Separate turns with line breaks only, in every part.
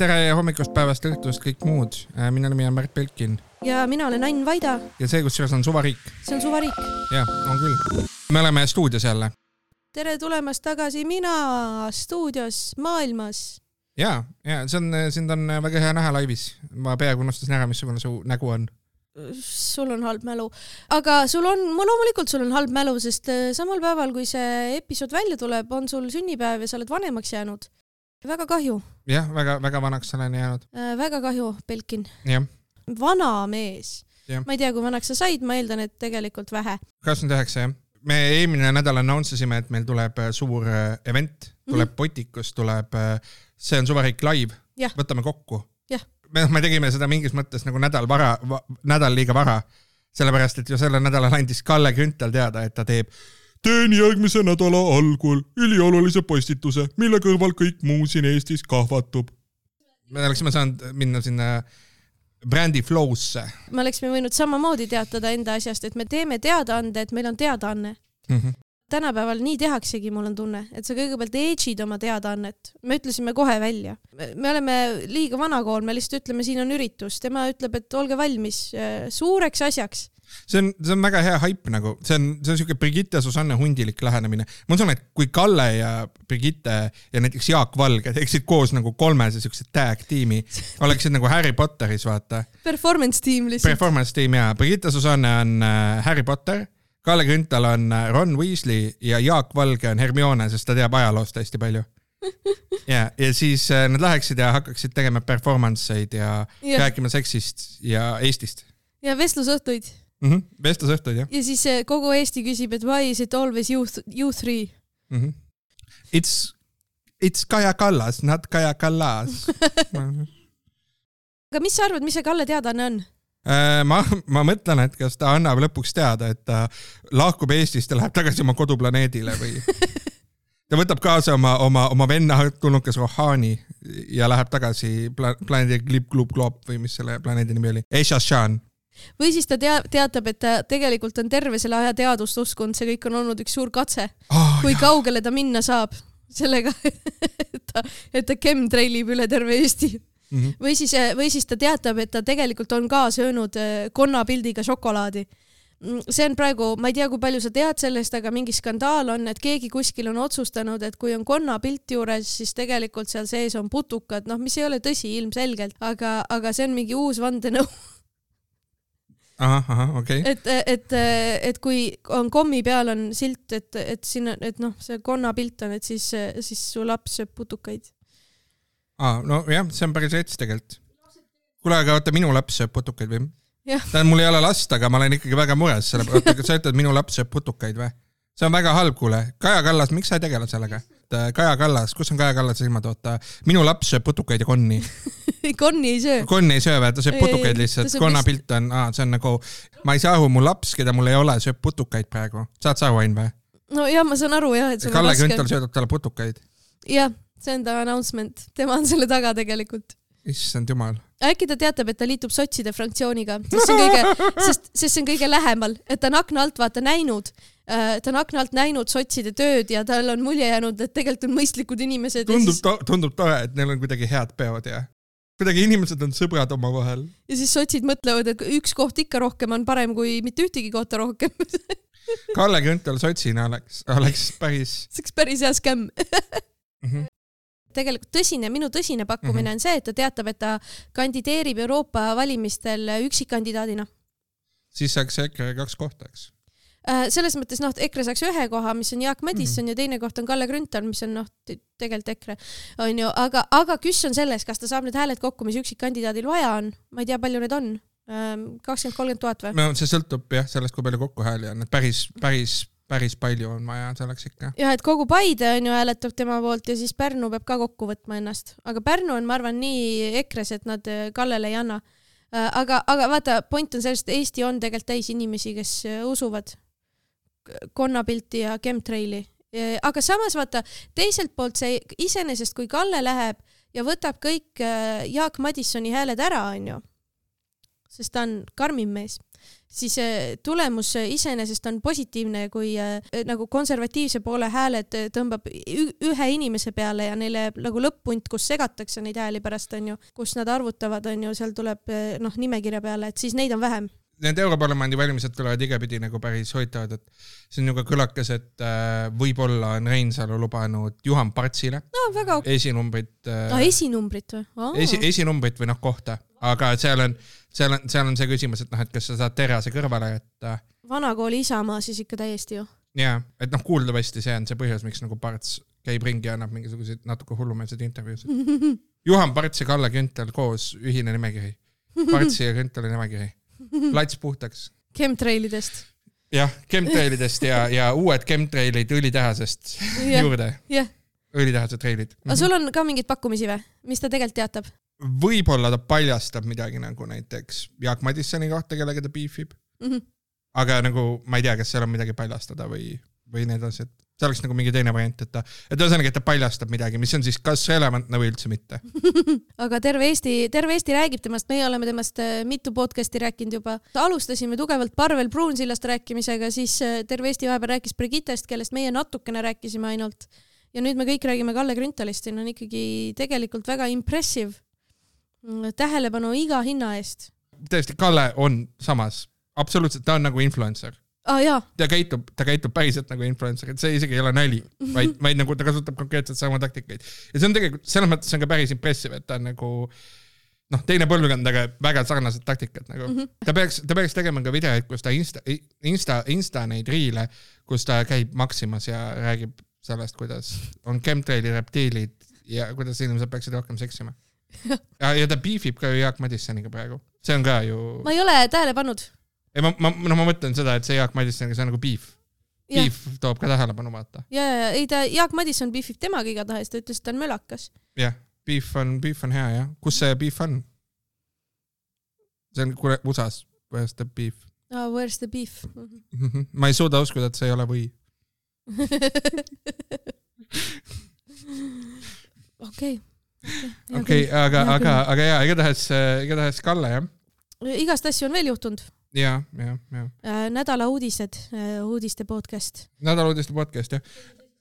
tere hommikust, päevast, õhtust, kõik muud. minu nimi on Märt Belkin
ja mina olen Ain Vaida.
ja see, kusjuures on suvariik.
see on suvariik.
jah, on küll. me oleme stuudios jälle.
tere tulemast tagasi Mina stuudios maailmas.
ja, ja see on, sind on väga hea näha laivis. ma peaaegu unustasin ära, missugune su nägu on
sul on halb mälu, aga sul on, loomulikult sul on halb mälu, sest äh, samal päeval, kui see episood välja tuleb, on sul sünnipäev ja sa oled vanemaks jäänud väga kahju.
jah, väga-väga vanaks olen jäänud
äh,. väga kahju, Belkin. vana mees. ma ei tea, kui vanaks sa said, ma eeldan, et tegelikult vähe.
kakskümmend üheksa, jah. me eelmine nädal announce isime, et meil tuleb äh, suur äh, event, tuleb mm -hmm. Botikus, tuleb, äh, see on Suvariik live. võtame kokku. me, me tegime seda mingis mõttes nagu nädal vara va,, nädal liiga vara sellepärast, et ju sellel nädalal andis Kalle Grünthal teada, et ta teeb teen järgmise nädala algul üliolulise postituse, mille kõrval kõik muu siin Eestis kahvatub. me oleksime saanud minna sinna brändi flow'sse.
me oleksime võinud samamoodi teatada enda asjast, et me teeme teadaande, et meil on teadaanne mm. -hmm. tänapäeval nii tehaksegi, mul on tunne, et sa kõigepealt edge'id oma teadaannet. me ütlesime kohe välja. me oleme liiga vanakool, me lihtsalt ütleme, siin on üritus, tema ütleb, et olge valmis äh, suureks asjaks
see on, see on väga hea haip nagu, see on, see on siuke Brigitte Susanne hundilik lähenemine. ma usun, et kui Kalle ja Brigitte ja näiteks Jaak Valge teeksid koos nagu kolmese siukse tag tiimi, oleksid nagu Harry Potteris, vaata.
Performance tiim lihtsalt.
Performance tiim ja Brigitte Susanne on äh, Harry Potter, Kalle Grünthal on äh, Ron Weasley ja Jaak Valge on Hermione, sest ta teab ajaloost hästi palju ja, ja siis äh, nad läheksid ja hakkaksid tegema performance eid ja, ja rääkima seksist ja Eestist.
ja vestlusõhtuid
mm -hmm.. vestlusõhtud jah.
ja siis eh, kogu Eesti küsib, et why is it always you, you three mm?
-hmm. It's, it's Kaja Kallas, not Kaja Kallas
aga mis sa arvad, mis see Kalle teadaanne on?
Äh, ma, ma mõtlen, et kas ta annab lõpuks teada, et ta lahkub Eestist ja läheb tagasi oma koduplaneedile või ta võtab kaasa oma, oma, oma venna tulnukas Rohani ja läheb tagasi pla-, planeedi Glib-Glub-Glob või mis selle planeedi nimi oli, Eshashan
või siis ta tea-, teatab, et ta tegelikult on terve selle aja teadust uskunud, see kõik on olnud üks suur katse oh,. kui jah. kaugele ta minna saab sellega et ta, et ta chemtrailib üle terve Eesti mm. -hmm. või siis, või siis ta teatab, et ta tegelikult on ka söönud äh, konnapildiga šokolaadi mm, see on praegu, ma ei tea, kui palju sa tead sellest, aga mingi skandaal on, et keegi kuskil on otsustanud, et kui on konnapilt juures, siis tegelikult seal sees on putukad, noh, mis ei ole tõsi ilmselgelt, aga, aga see on mingi uus vandenõu okay.. et, et, et kui on kommi peal on silt, et, et sinna, et noh, see konnapilt on, et siis, siis su laps sööb putukaid.
aa, nojah, see on päris rets tegelikult. kuule, aga oota, minu laps sööb putukaid või? tähendab, mul ei ole last, aga ma olen ikkagi väga mures selle peale, oota, kas sa ütled, minu laps sööb putukaid või? see on väga halb, kuule. Kaja Kallas, miks sa ei tegele sellega? Kaja Kallas, kus on Kaja Kallase silmad, oota. minu laps sööb putukaid ja konni
konni ei söö.
konni ei söö või, ta sööb ei, putukaid lihtsalt, konnapilt on, see on nagu, ma ei saa aru, mu laps, keda mul ei ole, sööb putukaid praegu. saad sa aru, Ain või?
no jah, ma saan aru jah, et sul.
Kalle Grünthal söödab talle putukaid.
jah, see on ta announcement, tema on selle taga tegelikult
issand jumal.
äkki ta teatab, et ta liitub sotside fraktsiooniga, sest see on kõige, sest, sest see on kõige lähemal, et ta on akna alt vaata näinud, äh, ta on akna alt näinud sotside tööd ja tal on mulje jäänud, et tegelikult on mõistlikud inimesed.
tundub siis..., tundub tore, et neil on kuidagi head peod ja kuidagi inimesed on sõbrad omavahel.
ja siis sotsid mõtlevad, et üks koht ikka rohkem on parem kui mitte ühtegi kohta rohkem
Kalle Grünthal sotsina oleks, oleks päris.
see oleks päris hea skämm mm. -hmm tegelikult tõsine, minu tõsine pakkumine mm -hmm. on see, et ta teatab, et ta kandideerib Euroopa valimistel üksikkandidaadina.
siis saaks EKRE kaks kohta, eks?
Äh, selles mõttes noh, EKRE saaks ühe koha, mis on Jaak Madisson mm -hmm. ja teine koht on Kalle Grünthal, mis on noh, tegelikult EKRE, onju, aga, aga küss on selles, kas ta saab need hääled kokku, mis üksikkandidaadil vaja on, ma ei tea, palju need on, kakskümmend, kolmkümmend tuhat või?
no see sõltub jah, sellest, kui palju kokku hääli on, et päris, päris päris palju on vaja selleks ikka.
jah, et kogu Paide on ju hääletab tema poolt ja siis Pärnu peab ka kokku võtma ennast, aga Pärnu on, ma arvan, nii EKRE-s, et nad äh, Kallele ei anna. Äh, aga, aga vaata, point on selles, et Eesti on tegelikult täis inimesi, kes usuvad konnapilti ja chemtraili. aga samas vaata, teiselt poolt see iseenesest, kui Kalle läheb ja võtab kõik Jaak Madissoni hääled ära, onju, sest ta on karmim mees siis tulemus iseenesest on positiivne, kui nagu konservatiivse poole hääled tõmbab ühe inimese peale ja neile nagu lõpp-punt, kus segatakse neid hääli pärast onju, kus nad arvutavad onju, seal tuleb noh, nimekirja peale, et siis neid on vähem
need Europarlamendi valimised tulevad igatpidi nagu päris huvitavad, et see on ju ka kõlakas, et äh, võib-olla on Reinsalu lubanud Juhan Partsile
no, väga...
esinumbrit
äh,. Ah, esinumbrit või?
esi, esinumbrit või noh, kohta, aga seal on, seal on, seal on see küsimus, et noh, et kas sa saad terase kõrvale jätta.
vanakooli Isamaa siis ikka täiesti ju.
ja, et noh, kuuldavasti see on see põhjus, miks nagu Parts käib ringi ja annab mingisuguseid natuke hullumeelseid intervjuusid Juhan Parts ja Kalle Grünthal koos, ühine nimekiri. Partsi ja Grünthali nimekiri plats puhtaks.
Chemtrailidest.
jah, chemtrailidest ja, ja uued chemtrailid õlitehasest yeah. juurde
yeah..
õlitehase treilid.
aga sul on ka mingeid pakkumisi või, mis ta tegelikult teatab?
võib-olla ta paljastab midagi nagu näiteks Jaak Madissoni kohta, kellega ta beefib mm. -hmm. aga nagu ma ei tea, kas seal on midagi paljastada või, või nii edasi, et see oleks nagu mingi teine variant, et ta, et ühesõnaga, et ta paljastab midagi, mis on siis kas relevantne või üldse mitte
aga terve Eesti, terve Eesti räägib temast, meie oleme temast äh, mitu podcast'i rääkinud juba. alustasime tugevalt Parvel Pruunsillast rääkimisega, siis äh, terve Eesti vahepeal rääkis Brigittest, kellest meie natukene rääkisime ainult. ja nüüd me kõik räägime Kalle Grünthalist, siin on ikkagi tegelikult väga impressive mm, tähelepanu iga hinna eest.
tõesti, Kalle on samas, absoluutselt, ta on nagu influencer
ah,.
ta käitub, ta käitub päriselt nagu influencer, et see isegi ei ole nali, vaid, vaid nagu ta kasutab konkreetselt sama taktikaid. ja see on tegelikult, selles mõttes on ka päris impressive, et ta on nagu noh, teine põlvkond, aga väga sarnased taktikad nagu mm. -hmm. ta peaks, ta peaks tegema ka videoid, kus ta insta, insta, insta neid riile, kus ta käib Maximas ja räägib sellest, kuidas on chemtraili reptiilid ja kuidas inimesed peaksid rohkem seksima. ja, ja ta beefib ka ju Jaak Madissoniga praegu, see on ka ju.
ma ei ole tähele pannud
ei ma, ma, noh, ma mõtlen seda, et see Jaak Madissoniga, see on nagu beef. Beef toob ka tähelepanu, vaata.
ja, ja, ei ta, Jaak Madisson beefib temaga igatahes, ta ütles, et ta on mölakas.
jah, beef on, beef on hea jah. kus see beef on? see on kuule USA-s, where's the beef
oh,? Where's the beef
mm? -hmm. ma ei suuda uskuda, et see ei ole või.
okei.
okei, aga, aga, aga jaa, igatahes, igatahes Kalle jah.
igast asju on veel juhtunud
ja, ja, ja.
Äh, nädala uudised, äh, uudiste podcast.
nädala uudiste podcast jah.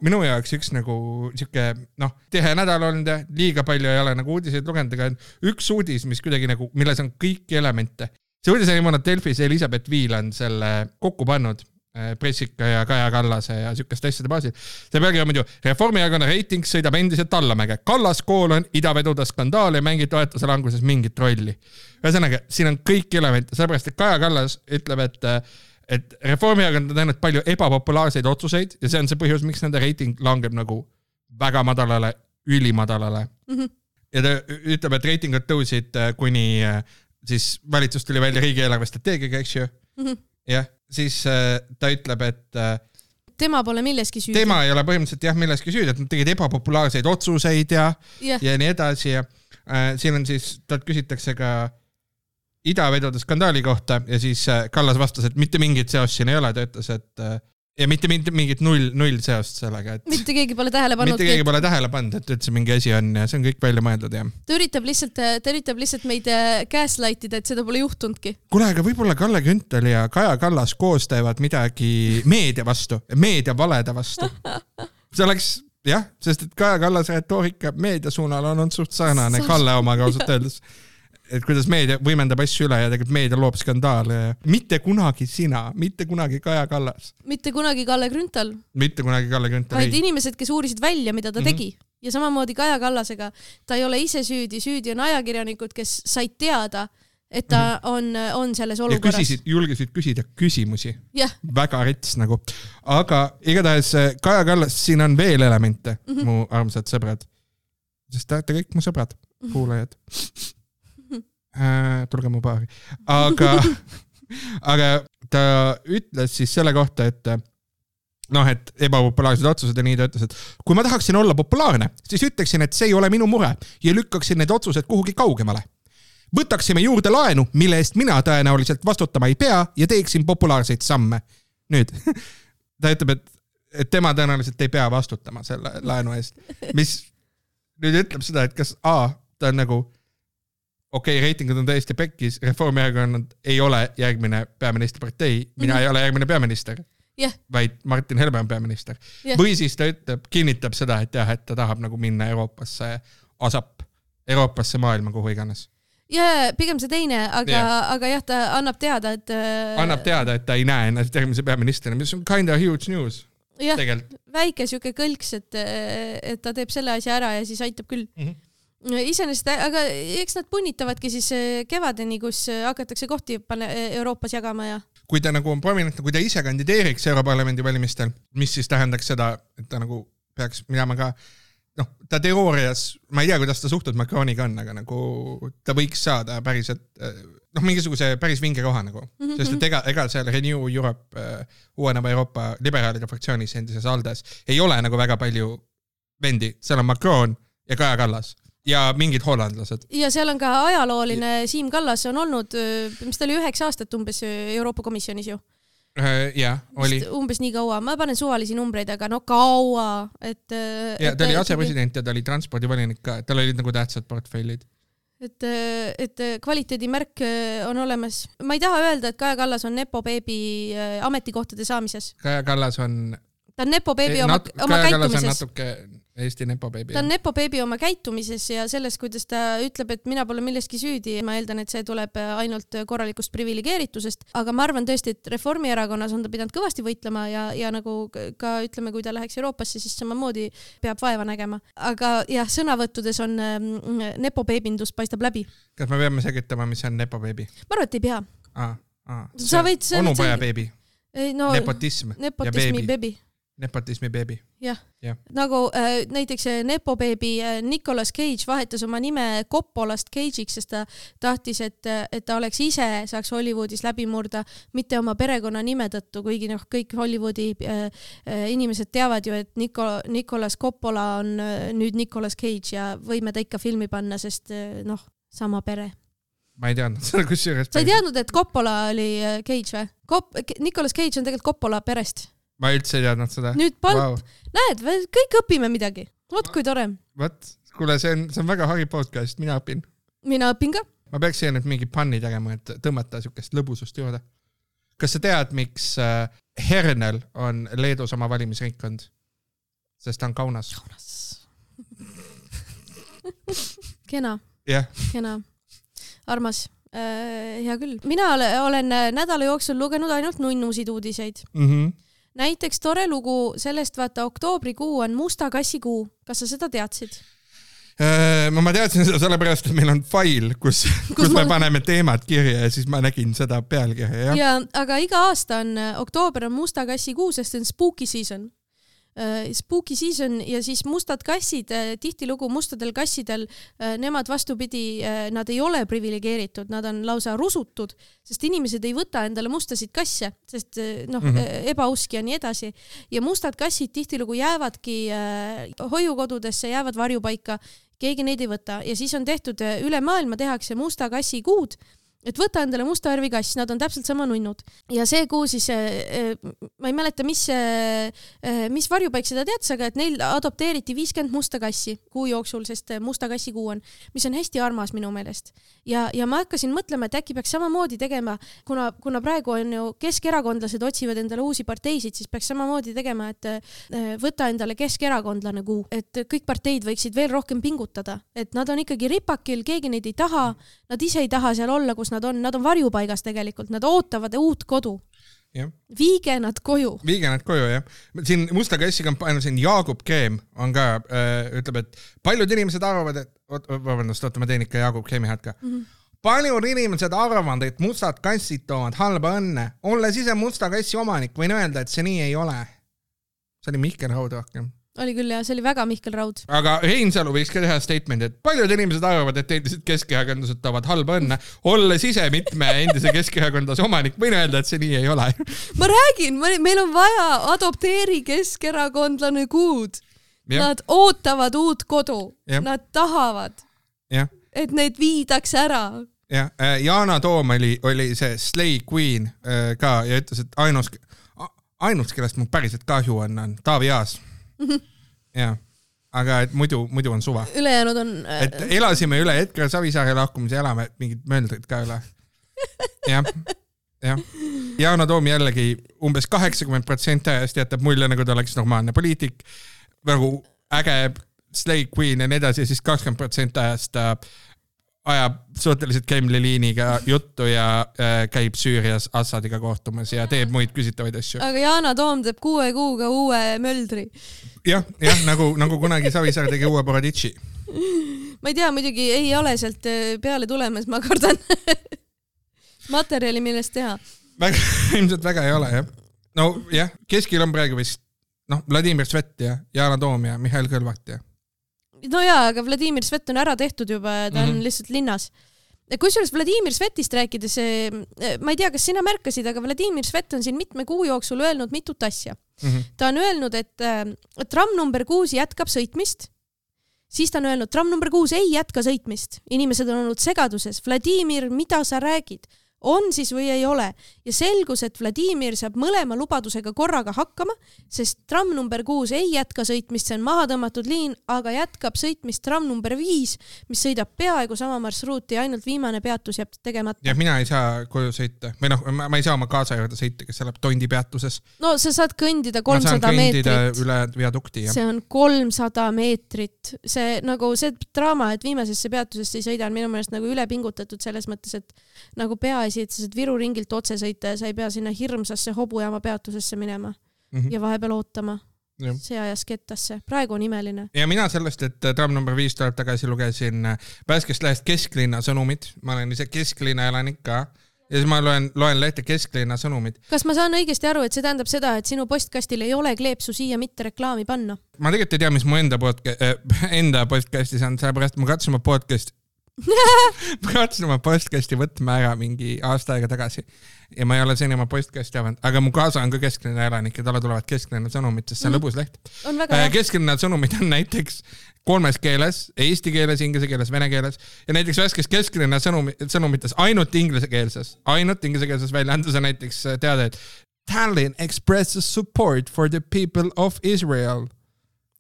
minu jaoks üks nagu sihuke noh, tihe nädal olnud ja liiga palju ei ole nagu uudiseid lugenud, aga üks uudis, mis kuidagi nagu, milles on kõiki elemente. see uudis niimoodi, et Delfis Elizabeth Viil on selle kokku pannud Pressika ja Kaja Kallase ja sihukeste asjade baasil. see pealkiri on muidu Reformierakonna reiting sõidab endiselt allamäge. Kallas koolon idavedude skandaal ei mängi toetuse languses mingit rolli. ühesõnaga, siin on kõik elemente, sellepärast et Kaja Kallas ütleb, et et Reformierakond on teinud palju ebapopulaarseid otsuseid ja see on see põhjus, miks nende reiting langeb nagu väga madalale, ülimadalale mm. -hmm. ja ta ütleb, et reitingud tõusid äh, kuni äh, siis valitsus tuli välja riigieelarve strateegiaga, eks ju mm. -hmm jah, siis äh, ta ütleb, et äh,
tema pole milleski süüdi.
tema ei ole põhimõtteliselt jah milleski süüdi, et nad tegid ebapopulaarseid otsuseid ja yeah., ja nii edasi ja äh, siin on siis, talt küsitakse ka idavedude skandaali kohta ja siis äh, Kallas vastas, et mitte mingit seost siin ei ole, ta ütles, et äh, ja mitte, mitte mingit null, null seost sellega, et.
mitte keegi pole tähele pannud.
mitte keegi pole tähele pannud, et üldse mingi asi on ja see on kõik välja mõeldud ja.
ta üritab lihtsalt, ta üritab lihtsalt meid äh, gaslight ida, et seda pole juhtunudki.
kuule, aga võib-olla Kalle Grünthal ja Kaja Kallas koos teevad midagi meedia vastu, meediavalede vastu. see oleks jah, sest et Kaja Kallase retoorika meedia suunal on olnud suht sarnane Kalle omaga ausalt öeldes et kuidas meedia võimendab asju üle ja tegelikult meedia loob skandaale ja mitte kunagi sina, mitte kunagi Kaja Kallas.
mitte kunagi Kalle Grünthal.
mitte kunagi Kalle Grünthal.
vaid inimesed, kes uurisid välja, mida ta mm -hmm. tegi ja samamoodi Kaja Kallasega, ta ei ole ise süüdi, süüdi on ajakirjanikud, kes said teada, et ta mm -hmm. on, on selles olukorras.
küsisid, julgesid küsida küsimusi
yeah..
väga rets nagu. aga igatahes eh, Kaja Kallas, siin on veel elemente mm, -hmm. mu armsad sõbrad. sest te olete kõik mu sõbrad, kuulajad äh,. tulge mu baari, aga aga ta ütles siis selle kohta, et noh, et ebapopulaarsed otsused ja nii ta ütles, et kui ma tahaksin olla populaarne, siis ütleksin, et see ei ole minu mure ja lükkaksin need otsused kuhugi kaugemale. võtaksime juurde laenu, mille eest mina tõenäoliselt vastutama ei pea ja teeksin populaarseid samme. nüüd ta ütleb, et, et tema tõenäoliselt ei pea vastutama selle laenu eest, mis nüüd ütleb seda, et kas A, ta on nagu okei okay,, reitingud on täiesti pekkis, Reformierakond ei ole järgmine peaministripartei, mina mm -hmm. ei ole järgmine peaminister
yeah..
vaid Martin Helme on peaminister yeah.. või siis ta ütleb, kinnitab seda, et jah, et ta tahab nagu minna Euroopasse, asap Euroopasse, maailma, kuhu iganes
ja pigem see teine, aga yeah., aga jah, ta annab teada, et äh....
annab teada, et ta ei näe ennast järgmise peaministrina, mis on kind of huge news.
jah, väike siuke kõlks, et, et ta teeb selle asja ära ja siis aitab küll mm. -hmm iseenesest, aga eks nad punnitavadki siis äh, kevadeni, kus äh, hakatakse kohti pane, Euroopas jagama ja.
kui ta nagu on prominentne, kui ta ise kandideeriks Europarlamendi valimistel, mis siis tähendaks seda, et ta nagu peaks minema ka noh, ta teoorias, ma ei tea, kuidas ta suhtud Macroniga on, aga nagu ta võiks saada päriselt noh, mingisuguse päris vinge koha nagu mm, -hmm. sest et ega, ega seal Renew Europe uh, uueneva Euroopa liberaalide fraktsioonis endises Aldes ei ole nagu väga palju vendi, seal on Macron ja Kaja Kallas ja mingid hollandlased.
ja seal on ka ajalooline Siim Kallas on olnud, mis ta oli, üheksa aastat umbes Euroopa Komisjonis ju
Äh, jah, oli.
umbes nii kaua, ma panen suvalisi numbreid, aga no kaua, et.
Ja ta oli asepresident ja ta oli transpordivolinik ka, et tal olid nagu tähtsad portfellid.
et, et kvaliteedimärk on olemas. ma ei taha öelda, et Kaja Kallas on nepo beebi ametikohtade saamises.
Kaja Kallas on.
ta on nepo beebi oma, oma käitumises.
natuke Eesti nepobeebi.
ta on nepobeebi oma käitumises ja selles, kuidas ta ütleb, et mina pole milleski süüdi. ma eeldan, et see tuleb ainult korralikust priviligeeritusest, aga ma arvan tõesti, et Reformierakonnas on ta pidanud kõvasti võitlema ja, ja nagu ka ütleme, kui ta läheks Euroopasse, siis samamoodi peab vaeva nägema. aga jah, sõnavõttudes on mm, nepobeebindus paistab läbi.
kas me peame selgitama, mis on nepobeebi?
ma arvan, et ei pea.
aa, aa.
sa võid.
onupoja beebi.
No,
nepotism.
nepotismi beebi
nepotismi beebi.
jah ja., nagu äh, näiteks äh, Nepo beebi äh, Nicolas Cage vahetas oma nime Coppolast Cage'iks, sest ta tahtis, et, et ta oleks ise, saaks Hollywoodis läbi murda, mitte oma perekonnanime tõttu, kuigi noh, kõik Hollywoodi äh, äh, inimesed teavad ju, et Nico, Nicolas Coppola on äh, nüüd Nicolas Cage ja võime ta ikka filmi panna, sest äh, noh, sama pere
ma ei teadnud seda kusjuures.
sa ei teadnud, et Coppola oli äh, Cage või? Cop-, Nicolas Cage on tegelikult Coppola perest
ma üldse ei teadnud seda.
nüüd palp wow., näed, kõik õpime midagi. vot kui tore.
vot, kuule, see on, see on väga hariv podcast, mina õpin.
mina õpin ka.
ma peaks siia nüüd mingi panni tegema, et tõmmata siukest lõbusust juurde. kas sa tead, miks äh, Hernel on Leedus oma valimisringkond? sest ta on Kaunas.
Kaunas kena
yeah..
kena, armas äh,. hea küll. mina olen nädala jooksul lugenud ainult nunnusid uudiseid
mm. -hmm
näiteks tore lugu sellest, vaata oktoobrikuu on musta kassi kuu, kas sa seda teadsid?
Äh, no ma teadsin seda sellepärast, et meil on fail, kus, kus, kus me ma... paneme teemad kirja ja siis ma nägin seda pealkirja, jah.
ja, aga iga aasta on, oktoober on musta kassi kuu, sest see on spooky season Äh, spooky season ja siis mustad kassid, äh, tihtilugu mustadel kassidel, äh, nemad vastupidi, nad ei ole priviligeeritud, nad on lausa rusutud, sest inimesed ei võta endale mustasid kasse, sest noh mm -hmm., ebausk ja nii edasi. ja mustad kassid tihtilugu jäävadki hoiukodudesse, jäävad varjupaika, keegi neid ei võta ja siis on tehtud üle maailma tehakse musta kassi kuud et võta endale musta värvi kass, nad on täpselt sama nunnud. ja see kuu siis äh,, ma ei mäleta, mis äh,, mis varjupaik seda teatas, aga et neil adopteeriti viiskümmend musta kassi kuu jooksul, sest musta kassi kuu on, mis on hästi armas minu meelest. ja, ja ma hakkasin mõtlema, et äkki peaks samamoodi tegema, kuna, kuna praegu on ju keskerakondlased otsivad endale uusi parteisid, siis peaks samamoodi tegema, et äh, võta endale keskerakondlane kuu, et kõik parteid võiksid veel rohkem pingutada, et nad on ikkagi ripakil, keegi neid ei taha, nad ise ei taha seal olla, kus kus nad on, nad on varjupaigas tegelikult, nad ootavad uut kodu. viige nad koju.
viige nad koju jah. siin Musta kassi kampaania, siin Jaagup Kreem on ka äh,, ütleb, et paljud inimesed arvavad, et, vabandust, oota, ma teen ikka Jaagup Kreemi häält ka mm. -hmm paljud inimesed arvavad, et mustad kassid toovad halba õnne. olles ise musta kassi omanik, võin öelda, et see nii ei ole. see oli Mihkel Raud rohkem
oli küll jah, see oli väga Mihkel Raud.
aga Reinsalu võiks ka teha statement'i, et paljud inimesed arvavad, et endised keskerakondlased toovad halba õnne. olles ise mitme endise keskerakondlase omanik, võin öelda, et see nii ei ole.
ma räägin, meil on vaja adopteeri keskerakondlane kuud. Nad ootavad uut kodu, nad tahavad, et neid viidaks ära
jah, äh, Yana Toom oli, oli see Slay Queen äh, ka ja ütles, et ainus, ainus, kellest mul päriselt kahju on, on Taavi Aas. jah, aga et muidu, muidu on suva.
ülejäänud on.
et elasime üle Edgar Savisaare lahkumise, elame mingid möldrid ka üle. jah, jah. Yana Toom jällegi umbes kaheksakümmend protsenti ajast jätab mulje, nagu ta oleks normaalne poliitik, nagu äge slave queen ja nii edasi, siis kakskümmend protsenti ajast ta ajab suhteliselt Kremli liiniga juttu ja äh, käib Süürias Assadiga kohtumas ja teeb muid küsitavaid asju.
aga Yana Toom teeb kuue kuuga uue möldri.
jah, jah, nagu, nagu kunagi Savisaar tegi uue Boroditši.
ma ei tea, muidugi ei ole sealt äh, peale tulemas, ma kardan materjali, millest teha.
väga, ilmselt väga ei ole jah. nojah, keskil on praegu vist noh, Vladimir Svet ja Yana Toom ja Mihhail Kõlvart ja
no jaa, aga Vladimir Svet on ära tehtud juba, ta on mm -hmm. lihtsalt linnas. kusjuures Vladimir Svetist rääkides, eh, ma ei tea, kas sina märkasid, aga Vladimir Svet on siin mitme kuu jooksul öelnud mitut asja mm. -hmm. ta on öelnud, et eh, tramm number kuus jätkab sõitmist siis ta on öelnud, tramm number kuus ei jätka sõitmist. inimesed on olnud segaduses. Vladimir, mida sa räägid? On siis või ei ole ja selgus, et Vladimir saab mõlema lubadusega korraga hakkama, sest tramm number kuus ei jätka sõitmist, see on maha tõmmatud liin, aga jätkab sõitmist tramm number viis, mis sõidab peaaegu sama marsruuti, ainult viimane peatus jääb tegemata.
ja mina ei saa koju sõita või noh, ma ei saa oma kaasa juurde sõita, kes elab Tondi peatuses.
no sa saad kõndida kolmsada meetrit.
üle viadukti,
jah. see on kolmsada meetrit, see nagu see draama, et viimasesse peatusesse ei sõida, on minu meelest nagu üle pingutatud selles mõttes, et nagu pea sa saad Viru ringilt otse sõita ja sa ei pea sinna hirmsasse hobujaama peatusesse minema mm -hmm. ja vahepeal ootama. see ajas kettasse, praegu on imeline.
ja mina sellest, et tramm number viis tuleb tagasi, lugesin värskest lehest Kesklinna sõnumid, ma olen ise kesklinna elanik ka ja siis ma loen, loen lehte Kesklinna sõnumid.
kas ma saan õigesti aru, et see tähendab seda, et sinu postkastil ei ole kleepsu siia mitte reklaami panna?
ma tegelikult ei tea, mis mu enda podcast äh,, enda postkastis on, sellepärast ma katsun oma podcast'i ma kavatsen oma postkasti võtma ära mingi aasta aega tagasi ja ma ei ole seni oma postkasti avanud, aga mu kaasa on ka kesklinna elanik ja talle tulevad kesklinna sõnumid, sest see on mm. lõbus leht. Äh, kesklinna sõnumid on näiteks kolmes keeles, eesti keeles, inglise keeles, vene keeles ja näiteks värskes kesklinna sõnumi, sõnumites ainult inglisekeelses, ainult inglisekeelses väljaandes on näiteks äh, teade, et Tallinn expresses support for the people of Israel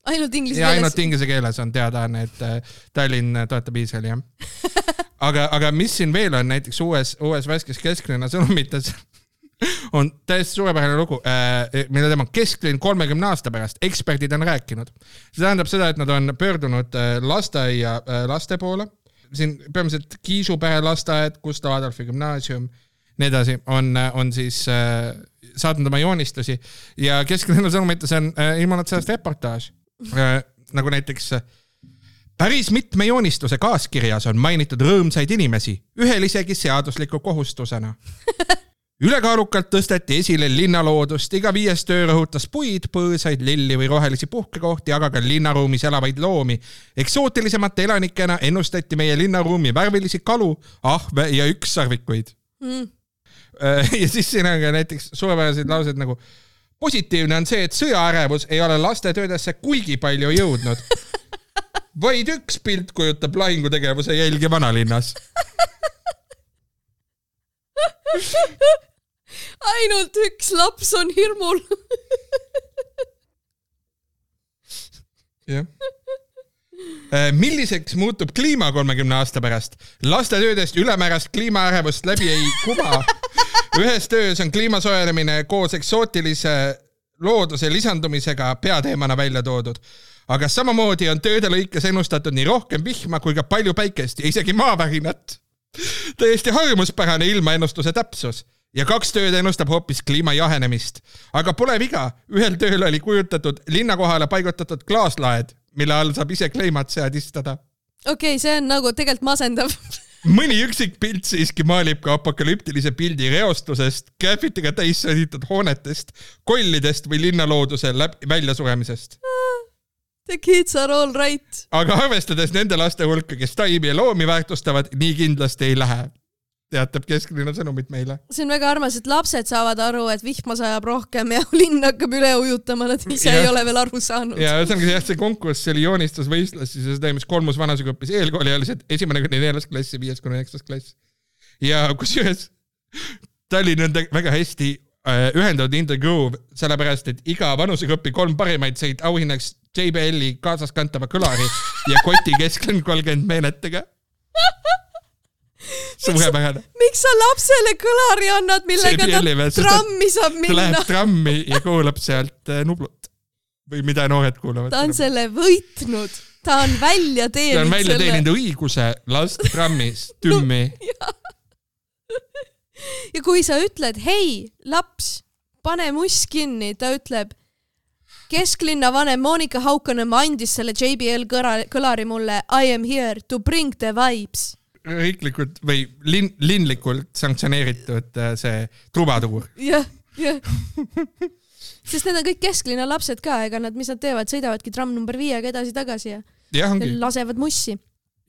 ainult inglise keeles?
ainult inglise keeles on teadaanne, et äh, Tallinn toetab Iisraeli, jah. aga, aga mis siin veel on, näiteks uues, uues värskes kesklinna sõnumites on täiesti suurepärane lugu, äh, mille teema on kesklinn kolmekümne aasta pärast, eksperdid on rääkinud. see tähendab seda, et nad on pöördunud äh, lasteaia laste poole, siin peamiselt Kiisu-Pähe lasteaed, Gustav Adolfi gümnaasium, nii edasi, on, on siis saatnud oma joonistusi ja kesklinna sõnumites on ilmunud sellest reportaaž Äh, nagu näiteks äh, päris mitme joonistuse kaaskirjas on mainitud rõõmsaid inimesi, ühel isegi seadusliku kohustusena. ülekaalukalt tõsteti esile linnaloodust, iga viies töö rõhutas puid, põõsaid, lilli või rohelisi puhkekohti, aga ka linnaruumis elavaid loomi. eksootilisemate elanikena ennustati meie linnaruumi värvilisi kalu, ahve ja ükssarvikuid mm.. ja siis siin on ka näiteks suurepärased laused nagu positiivne on see, et sõjaärevus ei ole lastetöödesse kuigi palju jõudnud. vaid üks pilt kujutab lahingutegevuse jälgi vanalinnas.
ainult üks laps on hirmul.
jah milliseks muutub kliima kolmekümne aasta pärast? lastetöödest ülemäärast kliimaärevust läbi ei kuba ühes töös on kliima soojenemine koos eksootilise looduse lisandumisega peateemana välja toodud. aga samamoodi on tööde lõikes ennustatud nii rohkem vihma kui ka palju päikest ja isegi maavärinat. täiesti harjumuspärane ilmaennustuse täpsus ja kaks tööd ennustab hoopis kliima jahenemist. aga pole viga, ühel tööl oli kujutatud linna kohale paigutatud klaaslaed, mille all saab ise kliimat seadistada.
okei okay,, see on nagu tegelikult masendav
mõni üksik pilt siiski maalib ka apokalüptilise pildi reostusest, graffitiga täis sõditud hoonetest, kollidest või linnalooduse läbi, väljasuremisest.
The kids are all right.
aga arvestades nende laste hulka, kes taimi ja loomi väärtustavad, nii kindlasti ei lähe teatab kesklinna sõnumit meile.
see on väga armas, et lapsed saavad aru, et vihma sajab rohkem ja linn hakkab üle ujutama, nad ise ja. ei ole veel aru saanud.
ja ühesõnaga jah, see konkurss, see oli joonistusvõistlus, siis see toimus kolmus vanasusegrupis, eelkooliealised, esimene kuni neljas klass ja viies kuni üheksas klass. ja kusjuures Tallinn on väga hästi äh, ühendatud In The Groove, sellepärast et iga vanusegrupi kolm parimaid said auhinnaks JBL-i kaasaskantava kõlari ja koti keskel kolmkümmend meenetega suurepärane.
miks sa lapsele kõlari annad, millega ta trammi saab minna?
ta läheb trammi ja kuulab sealt äh, Nublut või mida noored kuulavad.
ta on selle võitnud, ta on välja teeninud.
ta on välja teeninud õiguse lasta trammis tümmi no,
ja kui sa ütled, hei, laps, pane muss kinni, ta ütleb, kesklinna vanem Monika Haukanõmm andis selle JBL kõlari mulle I am here to bring the vibes
riiklikult või linn, linlikult sanktsioneeritud äh, see trubaduur.
jah, jah. sest need on kõik kesklinna lapsed ka, ega nad, mis nad teevad, sõidavadki tramm number viiega edasi-tagasi ja,
ja
lasevad mussi.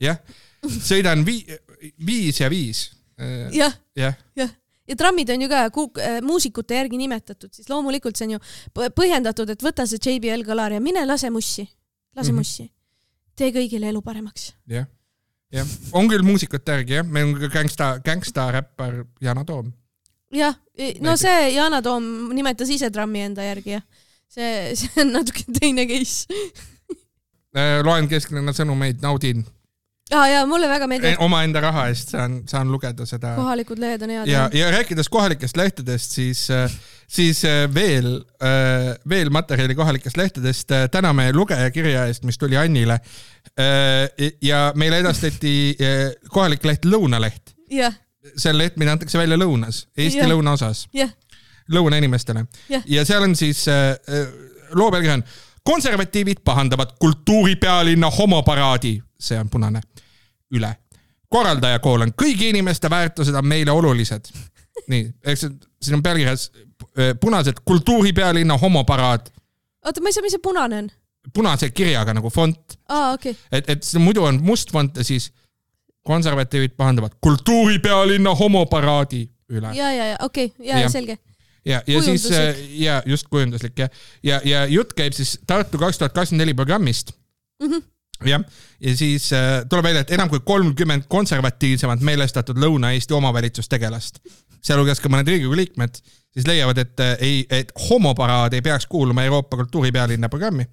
jah, sõidan vii-, viis ja viis.
Jah, jah ja. ja trammid on ju ka äh, muusikute järgi nimetatud, siis loomulikult see on ju põhjendatud, et võta see JBL kõlar ja mine lase mussi, lase mm -hmm. mussi. tee kõigile elu paremaks.
jah jah, on küll muusikute järgi jah, meil on ka gängsta, gängstaräppar Yana Toom.
jah, no see Yana Toom nimetas ise trammi enda järgi jah, see, see on natuke teine case.
Äh, loen kesklinna sõnumeid, naudin
ah, jaa, mulle väga meeldib.
omaenda raha eest saan, saan lugeda seda.
kohalikud lehed on head.
ja, ja rääkides kohalikest lehtedest, siis, äh, siis äh, veel, äh, veel materjali kohalikest lehtedest. täname lugejakirja eest, mis tuli Annile. ja meile edastati kohalik leht Lõunaleht. see leht, mida antakse välja lõunas, Eesti ja. lõunaosas. lõunainimestele. ja seal on siis, loo pealkiri on konservatiivid pahandavad kultuuripealinna homoparaadi, see on punane, üle. korraldaja kool on kõigi inimeste väärtused on meile olulised. nii, eks siin on pealkirjas äh, punased kultuuripealinna homoparaad.
oota, ma ei saa, mis see punane on?
punase kirjaga nagu font.
aa, okei okay..
et, et muidu on must font ja siis konservatiivid pahandavad kultuuripealinna homoparaadi üle.
ja, ja, ja okei okay., ja, ja selge
ja, ja siis äh, ja just kujunduslik ja, ja, ja jutt käib siis Tartu kaks tuhat kakskümmend neli programmist mm. -hmm jah, ja siis äh, tuleb välja, et enam kui kolmkümmend konservatiivsemalt meelestatud Lõuna-Eesti omavalitsustegelast, sealhulgas ka mõned Riigikogu liikmed, siis leiavad, et äh, ei, et homoparaad ei peaks kuuluma Euroopa kultuuripealinna programmi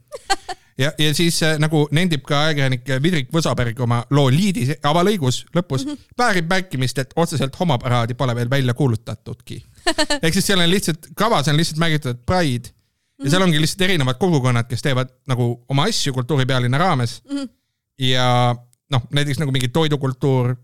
ja, ja siis äh, nagu nendib ka ajakirjanik Vidrik Võsaberg oma loo liidis avalõigus lõpus mm, -hmm. väärib märkimist, et otseselt homoparaadi pole veel välja kuulutatudki. ehk siis seal on lihtsalt, kavas on lihtsalt märgitud Pride ja seal ongi lihtsalt erinevad kogukonnad, kes teevad nagu oma asju kultuuripealinna raames mm. -hmm. ja noh, näiteks nagu mingi toidukultuur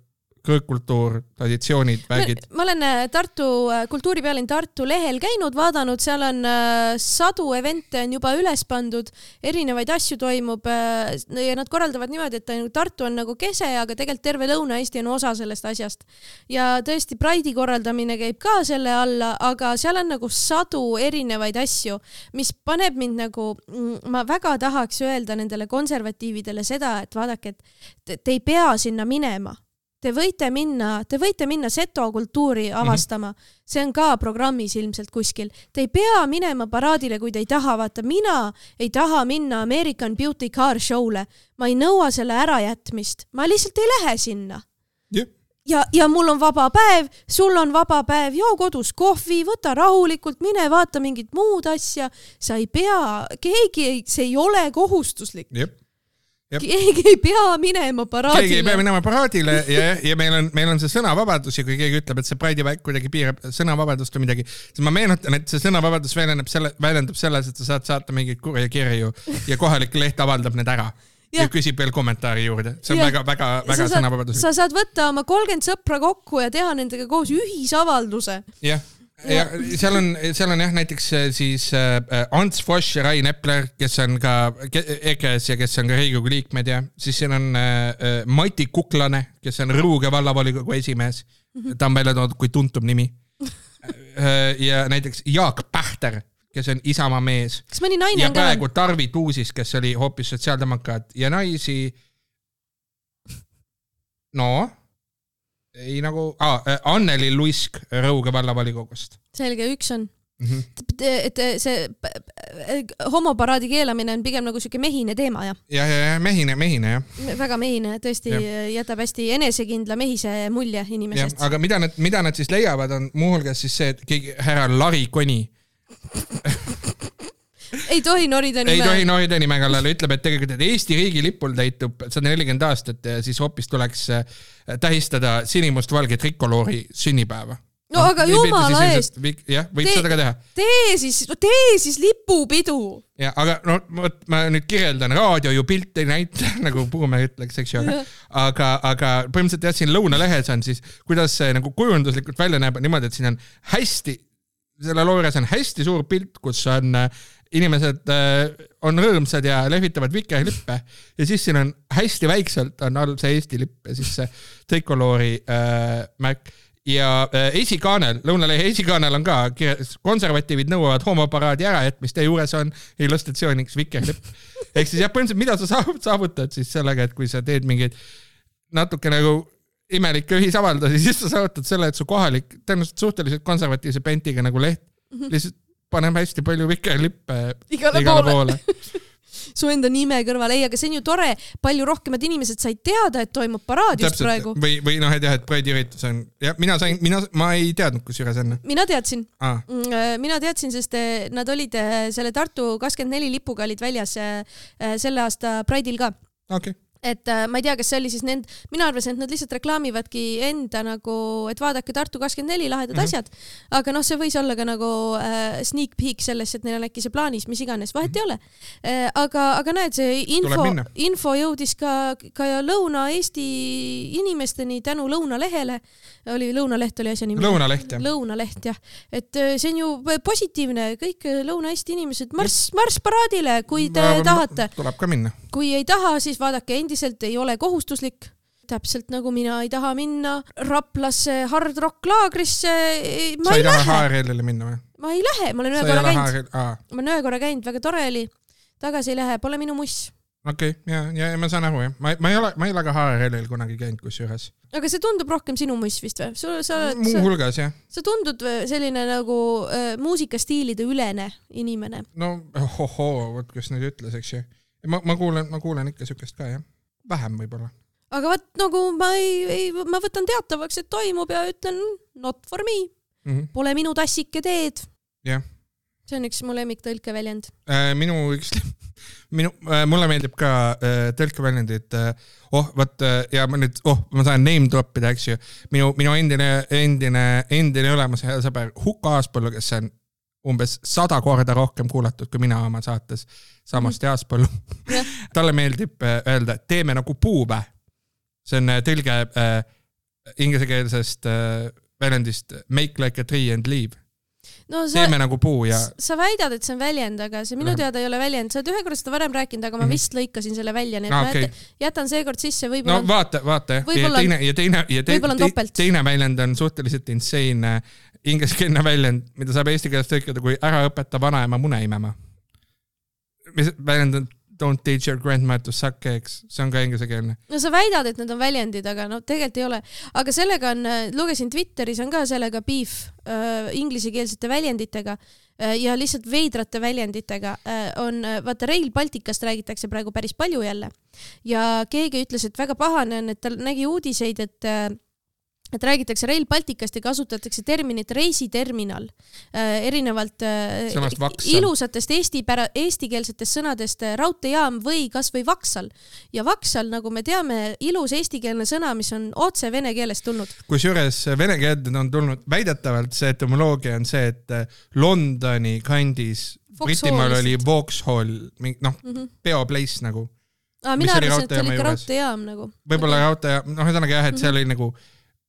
kõrgkultuur, traditsioonid, värgid.
ma olen äh, Tartu äh, kultuuripealinn Tartu lehel käinud, vaadanud, seal on äh, sadu event'e on juba üles pandud, erinevaid asju toimub ja nad korraldavad niimoodi, et nagu Tartu on nagu kese, aga tegelikult terve Lõuna-Eesti on osa sellest asjast. ja tõesti, Pride'i korraldamine käib ka selle alla, aga seal on nagu sadu erinevaid asju, mis paneb mind nagu, mm, ma väga tahaks öelda nendele konservatiividele seda, et vaadake, et te ei pea sinna minema Te võite minna, te võite minna seto kultuuri mhm. avastama mm, -hmm. see on ka programmis ilmselt kuskil. Te ei pea minema paraadile, kui te ei taha, vaata mina ei taha minna American Beauty Car Show'le, ma ei nõua selle ärajätmist, ma lihtsalt ei lähe sinna
yeah
ja, ja mul on vaba päev, sul on vaba päev, joo kodus kohvi, võta rahulikult, mine vaata mingit muud asja. sa ei pea, keegi ei, see ei ole kohustuslik keegi ei pea minema paraadile.
keegi ei pea minema paraadile ja, ja meil on, meil on see sõnavabadus ja kui keegi ütleb, et see Pride'i väik kuidagi piirab sõnavabadust või midagi, siis ma meenutan, et see sõnavabadus väljendab selle, väljendab selles, et sa saad saata mingeid kurje kirju ja kohalik leht avaldab need ära ja, ja küsib veel kommentaari juurde, see on ja. väga, väga, väga sõnavabadus.
sa saad võtta oma kolmkümmend sõpra kokku ja teha nendega koos ühisavalduse.
jah ja seal on, seal on jah, näiteks äh, siis äh, Ants Frosch ja Rain Epler, kes on ka EKRE-s ja kes on ka Riigikogu liikmed ja siis siin on äh, äh, Mati Kuklane, kes on Rõuge vallavolikogu esimees. -hmm. ta on välja toodud kui tuntum nimi äh,. ja näiteks Jaak Pähter, kes on Isamaa mees.
kas mõni naine
on ka? praegu Tarvi Tuusis, kes oli hoopis sotsiaaldemokraat ja naisi. no ei nagu ah,, Anneli Luisk Rõuge vallavolikogust.
selge, üks on. mm. -hmm. et see homoparaadi keelamine on pigem nagu siuke mehine teema ja.
ja, ja, ja mehine, mehine jah.
väga mehine, tõesti ja. jätab hästi enesekindla mehise mulje inimesest.
aga mida nad, mida nad siis leiavad, on muuhulgas siis see, et keegi härra Lari Koni
ei tohi norida
nime. ei tohi norida nime kallal, ütleb, et tegelikult, et Eesti riigilipul täitub sada nelikümmend aastat ja siis hoopis tuleks äh, tähistada sinimustvalge trikoloori sünnipäeva
no noh, aga jumala eest.
jah, võib tee, seda ka teha.
tee siis, tee siis lipupidu.
ja aga no vot, ma nüüd kirjeldan, raadio ju pilti ei näita nagu Puumäe ütleks, eks ju, aga, aga, aga põhimõtteliselt jah, siin lõunalehes on siis, kuidas see nagu kujunduslikult välja näeb, niimoodi, et siin on hästi, selle loo juures on hästi suur pilt, kus on äh, inimesed äh, on rõõmsad ja lehvitavad vikerlippe ja siis siin on hästi väikselt on all see Eesti lipp ja siis see trikoloori äh, märk ja äh, esikaanel, Lõunalehe esikaanel on ka kirjas, konservatiivid nõuavad homoparaadi ärajätmist ja juures on illustratsiooniks vikerlipp. ehk siis jah, põhimõtteliselt mida sa saavutad siis sellega, et kui sa teed mingeid natuke nagu imelikke ühisavaldusi, siis sa saavutad selle, et su kohalik, tõenäoliselt suhteliselt konservatiivse pentiga nagu leht -hmm. lihtsalt paneb hästi palju vikerlippe igale, igale poole, poole.
su enda nime kõrval, ei, aga see on ju tore, palju rohkemad inimesed said teada, et toimub paraad just praegu.
või, või noh, et jah, et Pride üritus on, jah, mina sain, mina, ma ei teadnud kusjuures enne.
mina teadsin ah.. mina teadsin, sest eh, nad olid eh, selle Tartu kakskümmend neli lipuga olid väljas selle aasta Pride'il ka.
okei okay
et äh, ma ei tea, kas see oli siis nend-, mina arvasin, et nad lihtsalt reklaamivadki enda nagu, et vaadake Tartu kakskümmend neli lahedad mm -hmm. asjad. aga noh, see võis olla ka nagu äh, sneak peek sellest, et neil on äkki see plaanis, mis iganes, vahet mm -hmm. ei ole äh,. aga, aga näed, see info, info jõudis ka, ka Lõuna-Eesti inimesteni tänu Lõunalehele. oli, Lõunaleht oli asja nimi.
Lõunaleht jah.
Lõunaleht jah, et äh, see on ju positiivne, kõik Lõuna-Eesti inimesed marss, marss paraadile, kui te no, tahate.
tuleb ka minna
kui ei taha, siis vaadake, endiselt ei ole kohustuslik täpselt nagu mina ei taha minna Raplasse hard rock laagrisse.
sa ei taha HRL-ile minna või?
ma ei lähe, ma olen ühe korra käinud. ma olen ühe korra käinud, väga tore oli. tagasi ei lähe, pole minu muss.
okei okay,, ja, ja ma saan aru jah, ma, ma ei ole, ma ei ole ka HRL-il kunagi käinud kusjuures.
aga see tundub rohkem sinu muss vist või? sa,
sa oled. muuhulgas jah.
sa tundud selline nagu äh, muusikastiilide ülene inimene.
no ohohoo, vot kes nüüd ütles, eks ju ma, ma kuulen, ma kuulen ikka siukest ka jah, vähem võib-olla.
aga vot nagu ma ei, ei, ma võtan teatavaks, et toimub ja ütlen not for me mm. -hmm. Pole minu tassike teed.
jah.
see on üks mu lemmiktõlkeväljend
äh,. minu üks, minu äh,, mulle meeldib ka äh, tõlkeväljendid äh,. oh, vot äh, ja ma nüüd, oh, ma saan name drop ida, eks ju. minu, minu endine, endine, endine ülemus, hea sõber Huko Aaspõllu, kes on umbes sada korda rohkem kuulatud kui mina oma saates samast mm -hmm. Jaaspõllu yeah. talle meeldib äh, öelda, et teeme nagu puupäe. see on äh, tõlge äh, inglisekeelsest äh, väljendist make like a tree and leave no sa, teeme nagu puu ja.
sa väidad, et see on väljend, aga see minu teada ei ole väljend, sa oled ühe korra seda varem rääkinud, aga ma -hmm. vist lõikasin selle välja, nii et ah, okay. ma jätan seekord sisse, võib-olla.
no vaata, vaata jah, ja teine ja teine ja teine, teine väljend on suhteliselt insane ingliskeelne väljend, mida saab eesti keeles tõlkida kui ära õpeta vanaema mune imema. mis väljend on don't teach your grandma to suck eggs, see on ka inglisekeelne.
no sa väidad, et need on väljendid, aga no tegelikult ei ole. aga sellega on, lugesin Twitteris on ka sellega beef äh, inglisekeelsete väljenditega äh, ja lihtsalt veidrate väljenditega äh, on, vaata Rail Balticust räägitakse praegu päris palju jälle ja keegi ütles, et väga pahane on, et ta nägi uudiseid, et äh, et räägitakse Rail Balticust ja kasutatakse terminit reisiterminal äh,, erinevalt äh, ilusatest eesti pära-, eestikeelsetest sõnadest äh, raudteejaam või kasvõi vaksal. ja vaksal, nagu me teame, ilus eestikeelne sõna, mis on otse vene keelest tulnud.
kusjuures äh, vene keelde on tulnud, väidetavalt see etümoloogia on see, et äh, Londoni kandis Britimaal oli Vauxhall, noh mm -hmm., peoplace nagu.
aa, mina arvasin, et oli ikka raudteejaam nagu.
võib-olla raudteejaam, noh, ühesõnaga jah, et mm -hmm. seal oli nagu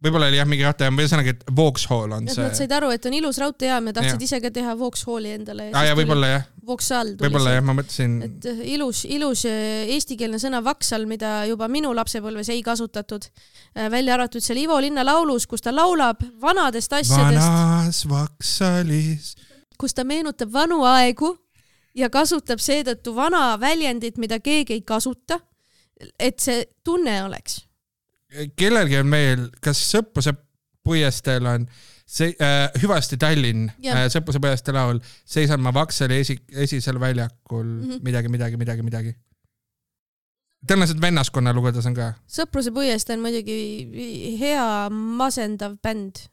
võib-olla oli jah mingi raudteejaam, ühesõnaga, et Vauxhall on see.
Nad said aru, et on ilus raudteejaam ja tahtsid ja. ise ka teha Vauxhalli endale.
aa ja võib-olla jah.
Vauxhall
tuli. võib-olla jah, ma mõtlesin.
et äh, ilus, ilus äh, eestikeelne sõna Vaksal, mida juba minu lapsepõlves ei kasutatud. Äh, välja arvatud seal Ivo Linna laulus, kus ta laulab vanadest asjadest.
vanas Vaksalis.
kus ta meenutab vanu aegu ja kasutab seetõttu vana väljendit, mida keegi ei kasuta. et see tunne oleks
kellelgi on meil, kas Sõpruse puiesteel on see äh, hüvasti Tallinn äh,, Sõpruse põeste laul, seisan ma Vaksali esi, esisel väljakul mm -hmm. midagi, midagi, midagi, midagi. tõenäoliselt vennaskonna lugudes on ka.
Sõpruse põieste on muidugi hea masendav bänd.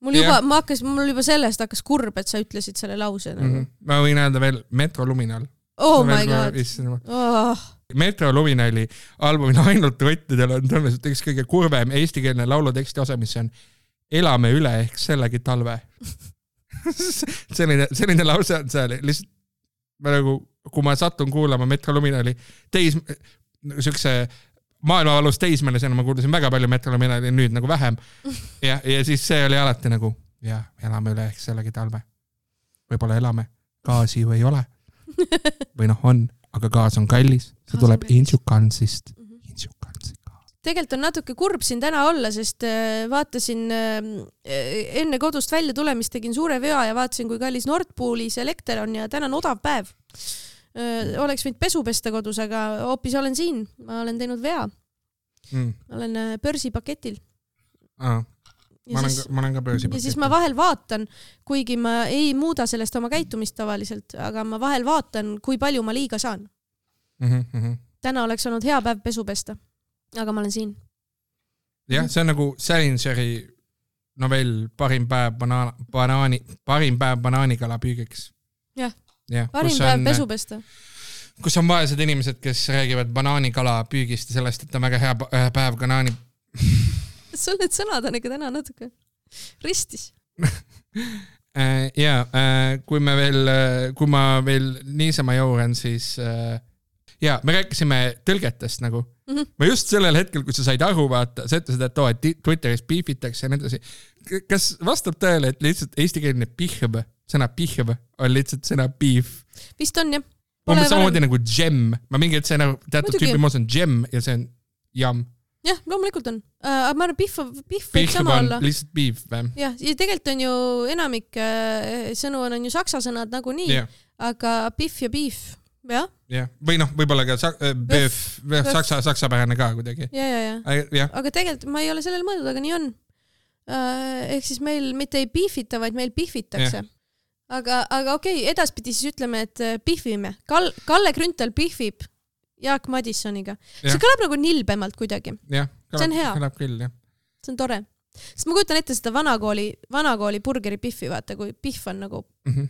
mul juba ma hakkasin, mul juba sellest hakkas kurb, et sa ütlesid selle lause nagu mm. -hmm.
ma võin öelda veel Metro Luminal.
Oh my god.
Oh. Metro Luminali albumil Ainult rottidel on tõenäoliselt üks kõige kurvem eestikeelne lauluteksti osa, mis on elame üle ehk sellegi talve selline, selline lause on seal, lihtsalt ma nagu, kui ma satun kuulama Metro Luminali teis-, siukse maailmavalus teismelisena ma kuulasin väga palju Metro Luminali, nüüd nagu vähem. ja, ja siis see oli alati nagu jah, elame üle ehk sellegi talve. võib-olla elame, gaasi ju ei ole. või noh, on, aga gaas on kallis, see tuleb Inčukansist
tegelikult on natuke kurb siin täna olla, sest äh, vaatasin äh, enne kodust välja tulemist tegin suure vea ja vaatasin, kui kallis Nord Poolis elekter on ja täna on odav päev. Äh, oleks võinud pesu pesta kodus, aga hoopis olen siin, ma olen teinud vea. Mm.. olen börsipaketil.
Ah ma olen ka, ma olen ka börsipaketil.
ja siis ma vahel vaatan, kuigi ma ei muuda sellest oma käitumist tavaliselt, aga ma vahel vaatan, kui palju ma liiga saan mm. -hmm. täna oleks olnud hea päev pesu pesta aga ma olen siin.
jah, see on nagu Salinseri novell Parim päev banaan, banaani, parim päev banaanikala püügiks.
jah ja,, parim päev pesu pesta.
kus on vaesed inimesed, kes räägivad banaanikala püügist ja sellest, et on väga hea päev banaani
sul need sõnad on ikka täna natuke ristis
äh, ja äh, kui me veel, kui ma veel niisama jõuan, siis ja me rääkisime tõlgetest nagu mm. -hmm. ma just sellel hetkel, kui sa said aru, vaata, sa ütlesid, et oo, et Twitteris piifitakse ja nii edasi. kas vastab tõele, et lihtsalt eestikeelne pihv, sõna pihv on lihtsalt sõna beef?
vist on jah.
umbes samamoodi nagu gem, ma mingi hetk sain aru, teatud tüüpi moos on gem ja see on jam
jah, loomulikult on uh,, aga ma arvan, pihv, pihv võib sama olla.
lihtsalt beef või?
jah, ja tegelikult on ju enamik äh, sõnu on, on ju saksa sõnad nagunii yeah., aga pihv ja beef jah.
jah, või noh, võib-olla ka sa, äh, BF, saksa, saksapärane ka kuidagi.
ja, ja, ja, ja., aga tegelikult ma ei ole sellele mõelnud, aga nii on. Äh, ehk siis meil mitte ei pihvita, vaid meil pihvitakse. aga, aga okei okay,, edaspidi siis ütleme, et äh, pihvime. Kal-, Kalle Grünthal pihvib Jaak Madissoniga. see kõlab nagu nilbemalt kuidagi. see on hea.
kõlab küll, jah.
see on tore. sest ma kujutan ette seda vanakooli, vanakooli burgeri pihvi, vaata, kui pihv on nagu mm -hmm.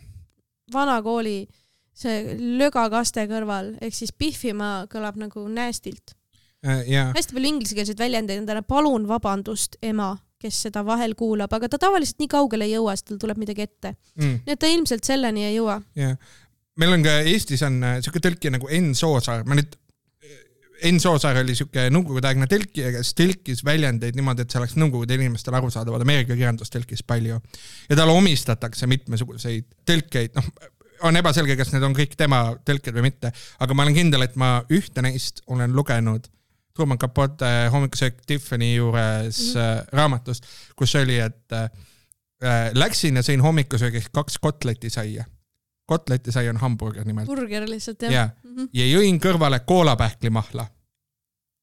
vanakooli äh, see lögakaste kõrval, ehk siis pihvima kõlab nagu
uh,. Yeah.
hästi palju inglisekeelseid väljendeid on täna, palun vabandust, ema, kes seda vahel kuulab, aga ta tavaliselt nii kaugele ei jõua, sest tal tuleb midagi ette mm.. nii et ta ilmselt selleni ei jõua.
jah meil on ka Eestis on äh, siuke tõlkija nagu Enn Soosaar, ma nüüd Enn Soosaar oli siuke nõukogudeaegne tõlkija, kes tõlkis väljendeid niimoodi, et see oleks nõukogude inimestele arusaadav, Ameerika kirjandus tõlkis palju. ja talle omistatakse mitmesuguseid tõlkeid, noh on ebaselge, kas need on kõik tema tõlked või mitte, aga ma olen kindel, et ma ühte neist olen lugenud Truman Capote Hommikusöök Tiffany juures mm -hmm. raamatust, kus oli, et äh, läksin ja sõin hommikusöögiks kaks kotletisaia. Kotletisai on hamburger nimelt.
burger lihtsalt jah
ja. Mm -hmm. ja jõin kõrvale koolapähklimahla.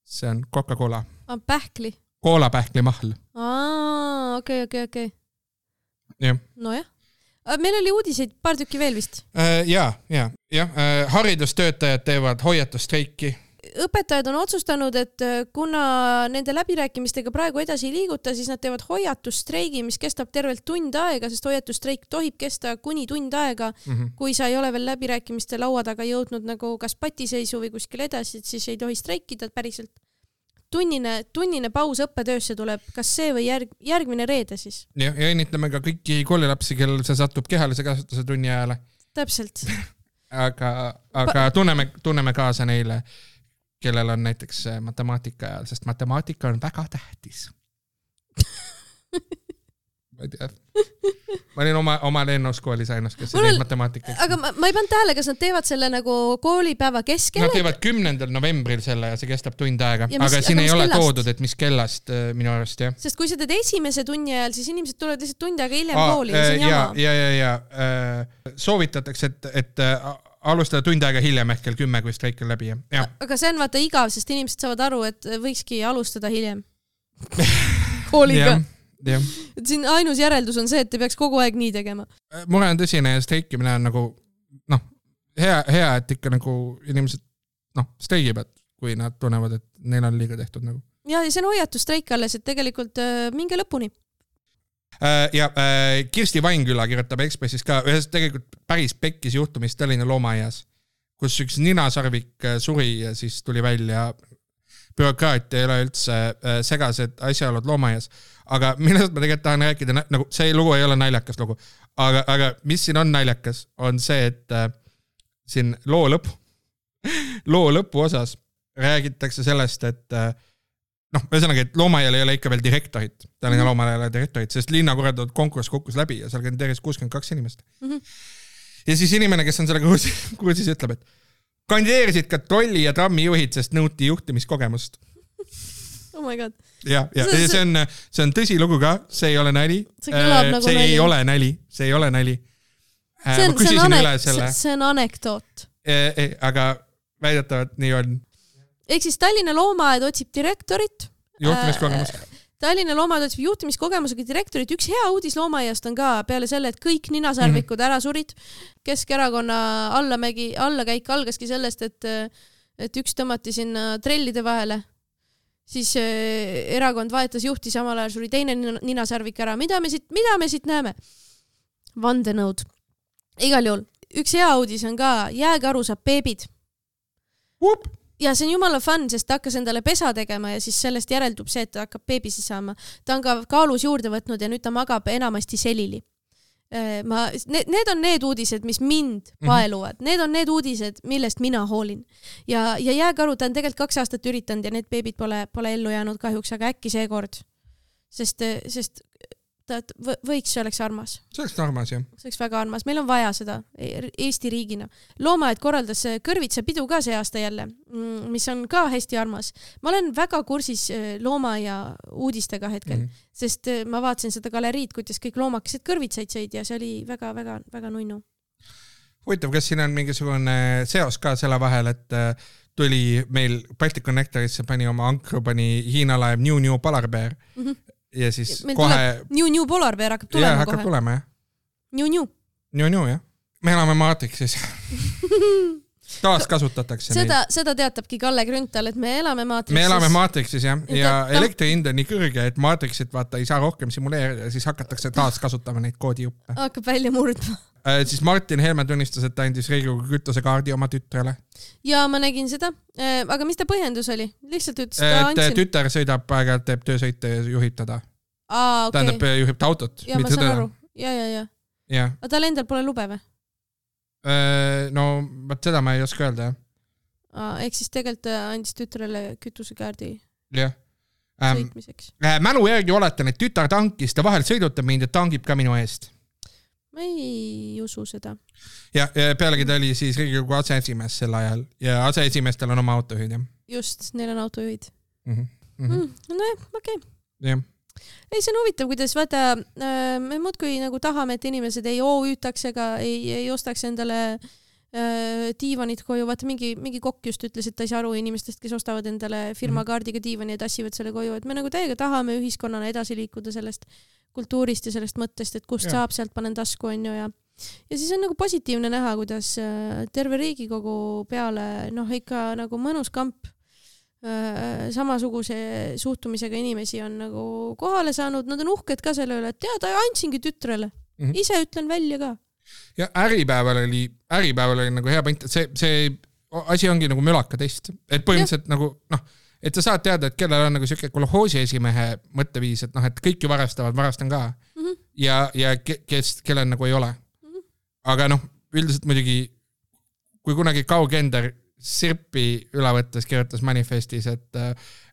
see on Coca-Cola
ah,. pähkli?
koolapähklimahl.
aa, okei, okei, okei.
jah.
nojah Äh, meil oli uudiseid paar tükki veel vist.
Äh, ja, ja, jah, äh, haridustöötajad teevad hoiatusstreiki
õpetajad on otsustanud, et kuna nende läbirääkimistega praegu edasi ei liiguta, siis nad teevad hoiatusstreigi, mis kestab tervelt tund aega, sest hoiatusstreik tohib kesta kuni tund aega mm. -hmm. kui sa ei ole veel läbirääkimiste laua taga jõudnud nagu kas patiseisu või kuskile edasi, et siis ei tohi streikida päriselt tunnine, tunnine paus õppetöösse tuleb, kas see või järg, järgmine reede siis?
jah, ja õnnitleme ka kõiki koolilapsi, kellel see satub kehalise kasvatuse tunni ajale.
täpselt
aga, aga tunneme, tunneme kaasa neile, kellel on näiteks matemaatika ajal, sest matemaatika on väga tähtis ma ei tea. ma olin oma, oma lennuskoolis ainus, kes ei teinud matemaatikat.
aga ma, ma ei pannud tähele, kas nad teevad selle nagu koolipäeva keskel?
Nad teevad kümnendal novembril selle ja see kestab tund aega, aga siin aga ei ole kellast? toodud, et mis kellast äh, minu arust jah.
sest kui sa teed esimese tunni ajal, siis inimesed tulevad lihtsalt tund aega hiljem Aa, kooli ja see on
äh, jama. ja, ja, ja, ja äh, soovitatakse, et, et äh, alustada tund aega hiljem ehk kell kümme, kui streik on läbi, jah.
aga see on vaata igav, sest inimesed saavad aru, et võikski alustada hiljem kooliga et siin ainus järeldus on see, et ei peaks kogu aeg nii tegema.
mure on tõsine ja streikimine on nagu noh, hea, hea, et ikka nagu inimesed noh, streigivad, kui nad tunnevad, et neil on liiga tehtud nagu.
ja, ja see on hoiatusstreik alles, et tegelikult äh, minge lõpuni
äh, ja äh, Kirsti Vainküla kirjutab Ekspressis ka ühest tegelikult päris pekkis juhtumist Tallinna loomaaias, kus üks ninasarvik äh, suri ja siis tuli välja bürokraatia ei ole üldse äh, segased asjaolud loomaaias. aga millest ma tegelikult tahan rääkida, nagu see lugu ei ole naljakas lugu, aga, aga mis siin on naljakas, on see, et äh, siin loo lõpp, loo lõpuosas räägitakse sellest, et äh, noh, ühesõnaga, et loomaaial ei ole ikka veel direktorit, Tallinna -hmm. loomaaial ei ole direktorit, sest linna korraldatud konkurss kukkus läbi ja seal kandideeris kuuskümmend kaks inimest mm. -hmm. ja siis inimene, kes on sellega kursis, kursis, ütleb, et kandideerisid ka trolli ja trammijuhid, sest nõuti juhtimiskogemust.
oh my god.
ja, ja see, see on, see on tõsilugu ka, see ei ole nali. see, äh, nagu see nali. ei ole nali, see ei ole nali.
Äh, see on, see on anek-, see, see on anekdoot
e,. E, aga väidetavalt nii on.
Ehk siis Tallinna Loomaaed otsib direktorit.
juhtimiskogemust äh,
Tallinna Loomaaed otsib juhtimiskogemusega direktorit, üks hea uudis loomaaiast on ka peale selle, et kõik ninasarvikud mm -hmm. ära surid. Keskerakonna allamägi, allakäik algaski sellest, et, et üks tõmmati sinna trellide vahele. siis äh, erakond vahetas juhti, samal ajal suri teine ninasarvik ära. mida me siit, mida me siit näeme? vandenõud. igal juhul, üks hea uudis on ka, jääkaru saab beebid ja see on jumala fun, sest ta hakkas endale pesa tegema ja siis sellest järeldub see, et ta hakkab beebisi saama. ta on ka kaalus juurde võtnud ja nüüd ta magab enamasti selili. Äh, ma, need, need on need uudised, mis mind mhm. paeluvad mm, -hmm. need on need uudised, millest mina hoolin. ja, ja jääkaru, ta on tegelikult kaks aastat üritanud ja need beebid pole, pole ellu jäänud kahjuks, aga äkki seekord. sest, sest ta võiks, see oleks armas.
see oleks armas, jah.
see oleks väga armas, meil on vaja seda e-, Eesti riigina. loomaaed korraldas Kõrvitsa pidu ka see aasta jälle, mm, mis on ka hästi armas. ma olen väga kursis e, loomaaia uudistega hetkel mm, -hmm. sest e, ma vaatasin seda galeriid, kuidas kõik loomakesed kõrvitsaid sõid ja see oli väga-väga-väga nunnu.
huvitav, kas siin on mingisugune seos ka selle vahel, et tuli meil Baltic Connectorisse pani oma ankru, pani Hiina laev New New Polar Bear mm. -hmm ja siis Meil kohe.
New New Polar Bear hakkab tulema
ja, hakkab kohe. tulema jah.
New New.
New New jah. me elame Maatriksis taaskasutatakse
seda, seda teatabki Kalle Grünthal, et me elame Maatriksis.
me elame Maatriksis jah, ja, ja ta... elektri hind on nii kõrge, et Maatriksit vaata ei saa rohkem simuleerida, siis hakatakse taaskasutama neid koodijuppe.
hakkab välja murdma.
Siis Martin Helme tunnistas, et ta andis Riigikogu kütusekaardi oma tütrele.
ja ma nägin seda äh,, aga mis ta põhjendus oli? lihtsalt ütles, et ta
andsin. tütar sõidab aeg-ajalt, teeb töösõite ja juhib teda.
Okay.
tähendab, juhib ta autot.
ja ma saan aru, ja, ja, ja. aga tal endal pole lube või?
Äh, no vot seda ma ei oska öelda jah.
ehk siis tegelikult äh, andis tütrele kütusekaardi.
jah
ähm,. sõitmiseks
äh,. mälu järgi oletan, et tütar tankis, ta vahel sõidutab mind ja tangib ka minu eest.
Ma ei usu seda.
jah, pealegi ta oli siis Riigikogu aseesimees sel ajal ja aseesimeestel on oma autojuhid jah.
just, neil on autojuhid mm. -hmm. Mm -hmm. mm, nojah, okei okay..
jah
ei, see on huvitav, kuidas vaata äh,, me muudkui nagu tahame, et inimesed ei OÜ-taks ega ei, ei ostaks endale äh, diivanit koju, vaata mingi, mingi kokk just ütles, et ta ei saa aru inimestest, kes ostavad endale firma mhm. kaardiga diivani ja tassivad selle koju, et me nagu täiega tahame ühiskonnana edasi liikuda sellest kultuurist ja sellest mõttest, et kust ja. saab, sealt panen tasku, onju, ja ja siis on nagu positiivne näha, kuidas äh, terve Riigikogu peale noh, ikka nagu mõnus kamp Äh, samasuguse suhtumisega inimesi on nagu kohale saanud, nad on uhked ka selle üle, et tead, andsingi tütrele mm, -hmm. ise ütlen välja ka.
Ja Äripäeval oli, Äripäeval oli nagu hea point, et see, see asi ongi nagu mülakatest, et põhimõtteliselt ja. nagu noh, et sa saad teada, et kellel on nagu siuke kolhoosi esimehe mõtteviis, et noh, et kõik ju varastavad, varastan ka mm. -hmm. ja, ja kes, kellel nagu ei ole mm. -hmm. aga noh, üldiselt muidugi kui kunagi kaugender Sirpi üle võttes kirjutas manifestis, et,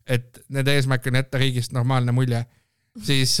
et nende eesmärk on jätta riigist normaalne mulje, siis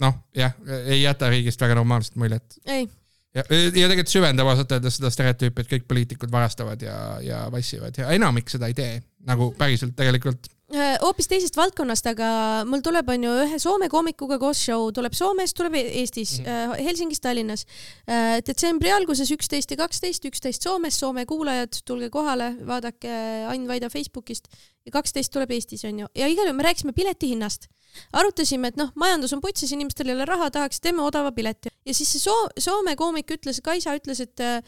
noh, jah, ei jäta riigist väga normaalset muljet.
ei
ja, ja tegelikult süvendab ausalt öeldes seda stereotüüpi, et kõik poliitikud varastavad ja, ja vassivad ja enamik seda ei tee nagu päriselt tegelikult
Äh, hoopis teisest valdkonnast, aga mul tuleb, on ju, ühe Soome koomikuga koos show, tuleb Soomes, tuleb Eestis mm, -hmm. Helsingis, Tallinnas. Äh, detsembri alguses üksteist ja kaksteist, üksteist Soomes, Soome kuulajad, tulge kohale, vaadake Ain Vaida Facebookist ja kaksteist tuleb Eestis, on ju, ja igal juhul me rääkisime pileti hinnast arutasime, et noh, majandus on putsis, inimestel ei ole raha, tahaks, teeme odava pileti. ja siis see Soo-, Soome koomik ütles, Kaisa ütles, et äh,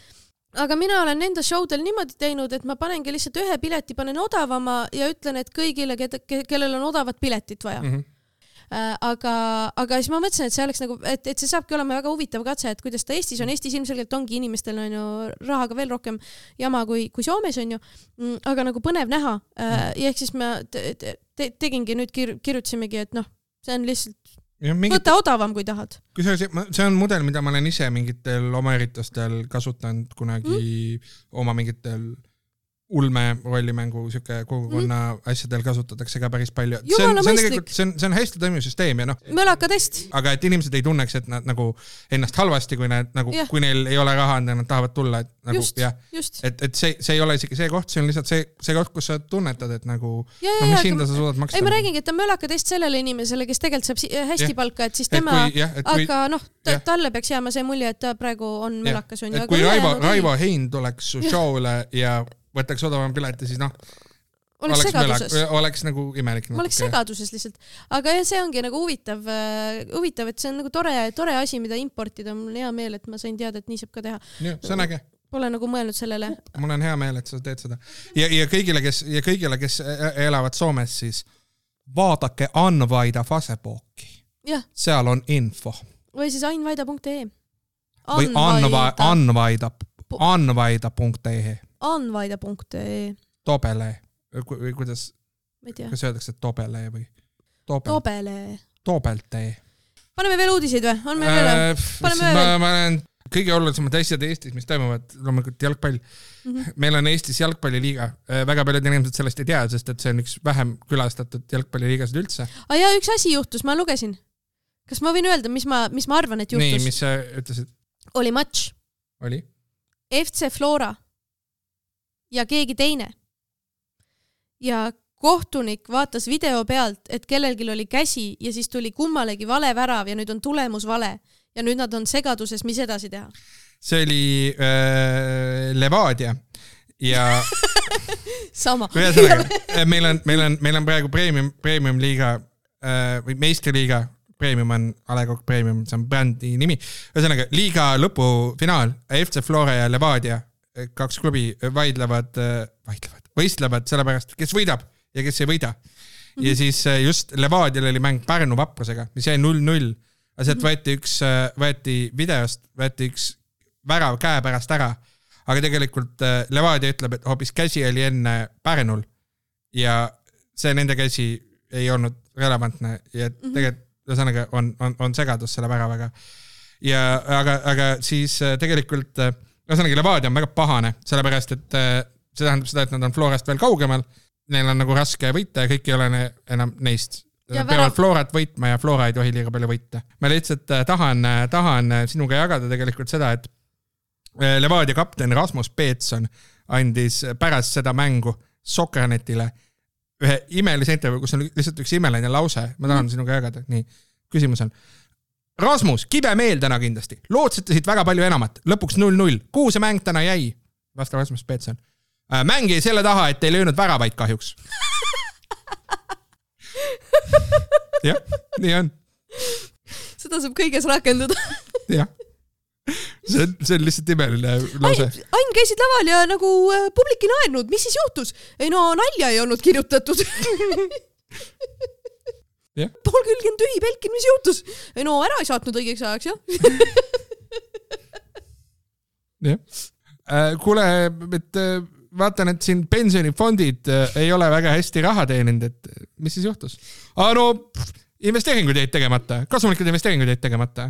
aga mina olen enda show del niimoodi teinud, et ma panengi lihtsalt ühe pileti, panen odavama ja ütlen, et kõigile, kellel on odavat piletit vaja mm. -hmm aga, aga siis ma mõtlesin, et see oleks nagu, et, et see saabki olema väga huvitav katse, et kuidas ta Eestis on, Eestis ilmselgelt ongi inimestel on ju rahaga veel rohkem jama kui, kui Soomes on ju, mm, aga nagu põnev näha äh, mm. ja ehk siis ma te, te, te, tegingi nüüd kir-, kirjutasimegi, et noh, see on lihtsalt Ja mingit... võta odavam, kui tahad.
kusjuures see on mudel, mida ma olen ise mingitel oma üritustel kasutanud kunagi mm. oma mingitel ulme rollimängu siuke kogukonna mm. asjadel kasutatakse ka päris palju. see on, see on tegelikult, see on, see on hästi toimiv süsteem ja noh.
mölakatest.
aga et inimesed ei tunneks, et nad nagu ennast halvasti, kui nad nagu yeah., kui neil ei ole raha anda nad tahavad tulla, et nagu just, jah, et, et see, see ei ole isegi see koht, see on lihtsalt see, see koht, kus sa tunnetad, et nagu ja, no mis hinda sa suudad maksta.
ei, ma räägingi, et ta on mölakatest sellele inimesele, kes tegelikult saab hästi ja. palka, et siis tema, aga noh, talle peaks jääma see mulje, et ta praegu on mölakas
on ju. kui Raivo, Raivo Hein tuleks su show'le ja võtaks odavama pileti, siis noh,
oleks, oleks segaduses.
oleks nagu imelik.
ma oleks segaduses lihtsalt, aga jah, see ongi nagu huvitav uh,, huvitav, et see on nagu tore, tore asi, mida importida, mul on hea meel, et ma sain teada, et nii saab ka teha.
jah, see on äge.
Pole nagu mõelnud sellele.
mul on hea meel, et sa teed seda ja, ja kõigile, kes ja kõigile, kes e-, e-, elavad Soomes, siis vaadake Anvaida Facebooki. seal on info.
või siis ainvaida.ee.
või Anvaida, Anvaida, Anvaida.ee
anvaida.ee.
Tobele või kuidas, kas öeldakse tobele või?
Tobele.
Tobeltee.
paneme veel uudiseid või, on meil veel äh,?
paneme veel. ma olen kõige olulisemad asjad Eestis, mis toimuvad, loomulikult jalgpall mm. -hmm. meil on Eestis jalgpalliliiga, äh, väga paljud inimesed sellest ei tea, sest et see on üks vähem külastatud jalgpalliliigasid üldse.
aa jaa, üks asi juhtus, ma lugesin. kas ma võin öelda, mis ma, mis ma arvan, et juhtus?
nii, mis sa ütlesid?
oli matš.
oli?
FC Flora ja keegi teine. ja kohtunik vaatas video pealt, et kellelgi oli käsi ja siis tuli kummalegi vale värav ja nüüd on tulemus vale ja nüüd nad on segaduses, mis edasi teha?
see oli äh, Levadia ja
sama.
ühesõnaga, meil on, meil on, meil on praegu premium, premium liiga äh, või meistriliiga, premium on A Le Coq Premium, see on brändi nimi. ühesõnaga liiga lõpufinaal, FC Flora ja Levadia kaks klubi vaidlevad, vaidlevad, võistlevad sellepärast, kes võidab ja kes ei võida mm. -hmm. ja siis äh, just Levadial oli mäng Pärnu Vaprusega, mis jäi null-null. aga sealt -hmm. võeti üks, võeti videost, võeti üks värav käe pärast ära. aga tegelikult Levadia ütleb, et hoopis käsi oli enne Pärnul ja see nende käsi ei olnud relevantne ja -hmm. tegelikult ühesõnaga on, on, on segadus selle väravaga. ja aga, aga siis tegelikult äh, ühesõnaga Levadia on väga pahane, sellepärast et äh, see tähendab seda, et nad on Florast veel kaugemal. Neil on nagu raske võita ja kõik ei ole ne, enam neist. Nad peavad Florat võitma ja Flora ei tohi liiga palju võita. ma lihtsalt äh, tahan, äh, tahan sinuga jagada tegelikult seda, et Levadia kapten Rasmus Peetson andis pärast seda mängu Sokkernetile ühe imelise intervjuu, kus on lihtsalt üks imeline lause, ma tahan mm. sinuga jagada, nii. küsimus on, Rasmus, kibe meel täna kindlasti, lootsite siit väga palju enamat, lõpuks null-null, kuhu see mäng täna jäi? vastab Rasmus Peetson. Äh, mäng jäi selle taha, et ei löönud väravaid kahjuks. jah, nii on.
seda saab kõiges rakendada.
jah see on, see on lihtsalt imeline lause.
Ain, käisid laval ja nagu äh, publik ei naernud, mis siis juhtus? ei no nalja ei olnud kirjutatud. pool külge on tühi, Belkin, mis juhtus? ei no ära ei saatnud õigeks ajaks, jah.
jah. Äh, kuule, et äh, vaatan, et siin pensionifondid äh, ei ole väga hästi raha teeninud, et mis siis juhtus? aa no investeeringuid jäid tegemata, kasumlikud investeeringud jäid tegemata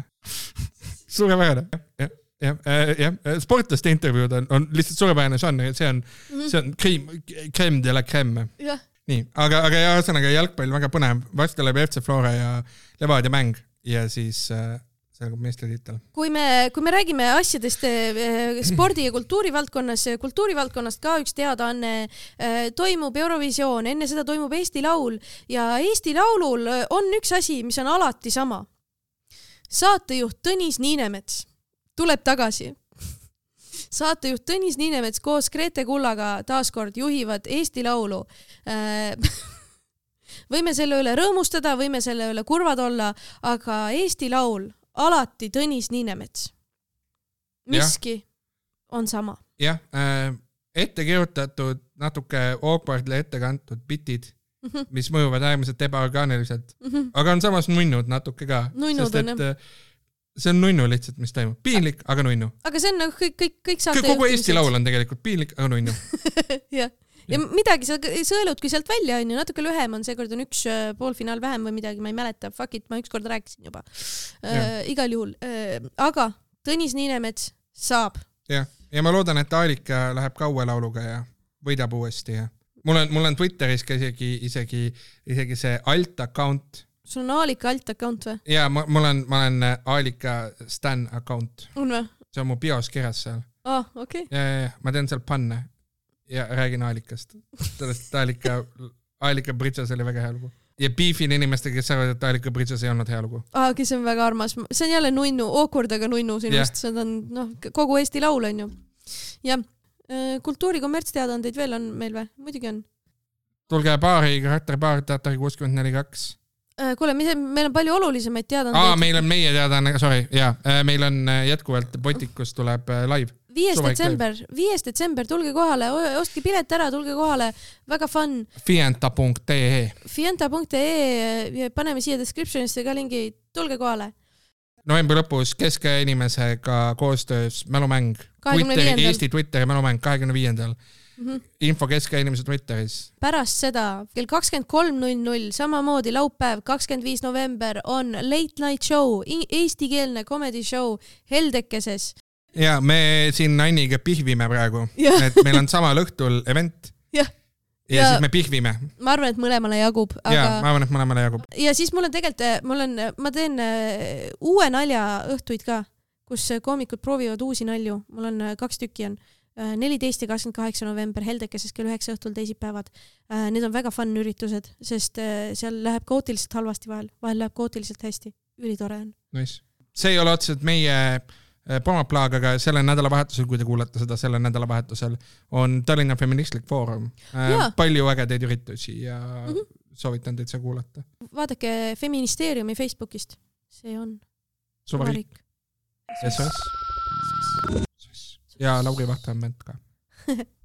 suurepärane, jah jah, jah, sportlaste intervjuud on, on lihtsalt suurepärane žanr, see on -hmm. see on creme, creme de la creme.
jah,
nii, aga, aga ja ühesõnaga jalgpall väga põnev, varsti tuleb FC Flora ja Levadia mäng ja siis äh, selgub meistritiitel.
kui me, kui me räägime asjadest äh, spordi ja kultuuri valdkonnas, kultuurivaldkonnast ka üks teadaanne äh,, toimub Eurovisioon, enne seda toimub Eesti Laul ja Eesti Laulul on üks asi, mis on alati sama. saatejuht Tõnis Niinemets tuleb tagasi saatejuht Tõnis Niinemets koos Grete Kullaga taaskord juhivad Eesti Laulu äh, võime selle üle rõõmustada, võime selle üle kurvad olla, aga Eesti Laul alati Tõnis Niinemets. miski ja. on sama.
jah äh,, ette kirjutatud, natuke awkwardly ette kantud bitid mm, -hmm. mis mõjuvad äärmiselt ebaorgaaniliselt mm, -hmm. aga on samas nunnud natuke ka.
nunnud on jah
see on nunnu lihtsalt, mis toimub, piinlik, aga nunnu.
aga see on nagu kõik, kõik, kõik saate
kogu Eesti Laul on tegelikult piinlik, aga nunnu.
Jah, ja midagi sa sõeludki sealt välja, onju, natuke lühem on, seekord on üks äh, poolfinaal vähem või midagi, ma ei mäleta, fuck it, ma ükskord rääkisin juba. Äh,. igal juhul. Äh,, aga Tõnis Niinemets saab.
jah, ja ma loodan, et Aalika läheb kaua lauluga ja võidab uuesti ja mul on, mul on Twitteris ka isegi, isegi, isegi see alt account
sul on Aalika alt account või?
jaa, ma, mul on, ma olen Aalika Stan account.
on või?
see on mu bios kirjas seal.
aa, okei okay..
ja, ja, ja ma teen seal panne ja räägin Aalikast, sellest, Aalika, Aalika Bridges oli väga hea lugu ja beefin inimestega, kes arvavad, et Aalika Bridges ei olnud hea lugu.
aa, okei, see on väga armas, see on jälle nunnu, awkward, aga nunnu sinust yeah., see on noh, kogu Eesti Laul on ju. jah, äh, kultuuri kommertsteadaandeid veel on meil või? muidugi on.
tulge baari, karakteribaar, teatri kuuskümmend neli kaks
Äh, kuule, mis, meil on palju olulisemaid teadaandeid.
aa, meil on meie teadaanne, sorry, jaa, äh, meil on äh, jätkuvalt Botikus tuleb live.
viies detsember, viies detsember, tulge kohale, ostke pilet ära, tulge kohale, väga fun.
Fienta.ee.
Fienta.ee, paneme siia description'isse ka lingi, tulge kohale.
novembri lõpus Kesk-inimesega koostöös mälumäng. Twitteri, Eesti Twitteri mälumäng kahekümne viiendal mm -hmm. info Kesk-inimese Twitteris.
pärast seda kell kakskümmend kolm null null, samamoodi laupäev, kakskümmend viis november on Late Night Show, eestikeelne comedy show Heldekeses.
ja me siin Anniga pihvime praegu, et meil on samal õhtul event.
jah
ja, ja siis me pihvime.
ma arvan, et mõlemale jagub aga....
jaa, ma arvan, et mõlemale jagub.
ja siis mul on tegelikult, mul on, ma teen äh, uue nalja õhtuid ka, kus koomikud proovivad uusi nalju, mul on kaks tükki on neliteist ja kakskümmend kaheksa november Heldekeses kell üheksa õhtul teisipäevad. Äh, need on väga fun üritused, sest äh, seal läheb kaootiliselt halvasti vahel, vahel läheb kaootiliselt hästi, ülitore on.
Nice, see ei ole otseselt meie promoplaag, aga sellel nädalavahetusel, kui te kuulete seda sellel nädalavahetusel, on Tallinna Feministlik Foorum. palju ägedaid üritusi ja mm -hmm. soovitan teid seda kuulata.
vaadake Feministeeriumi Facebookist, see on
suvariik. SOS ja Lauri ment ka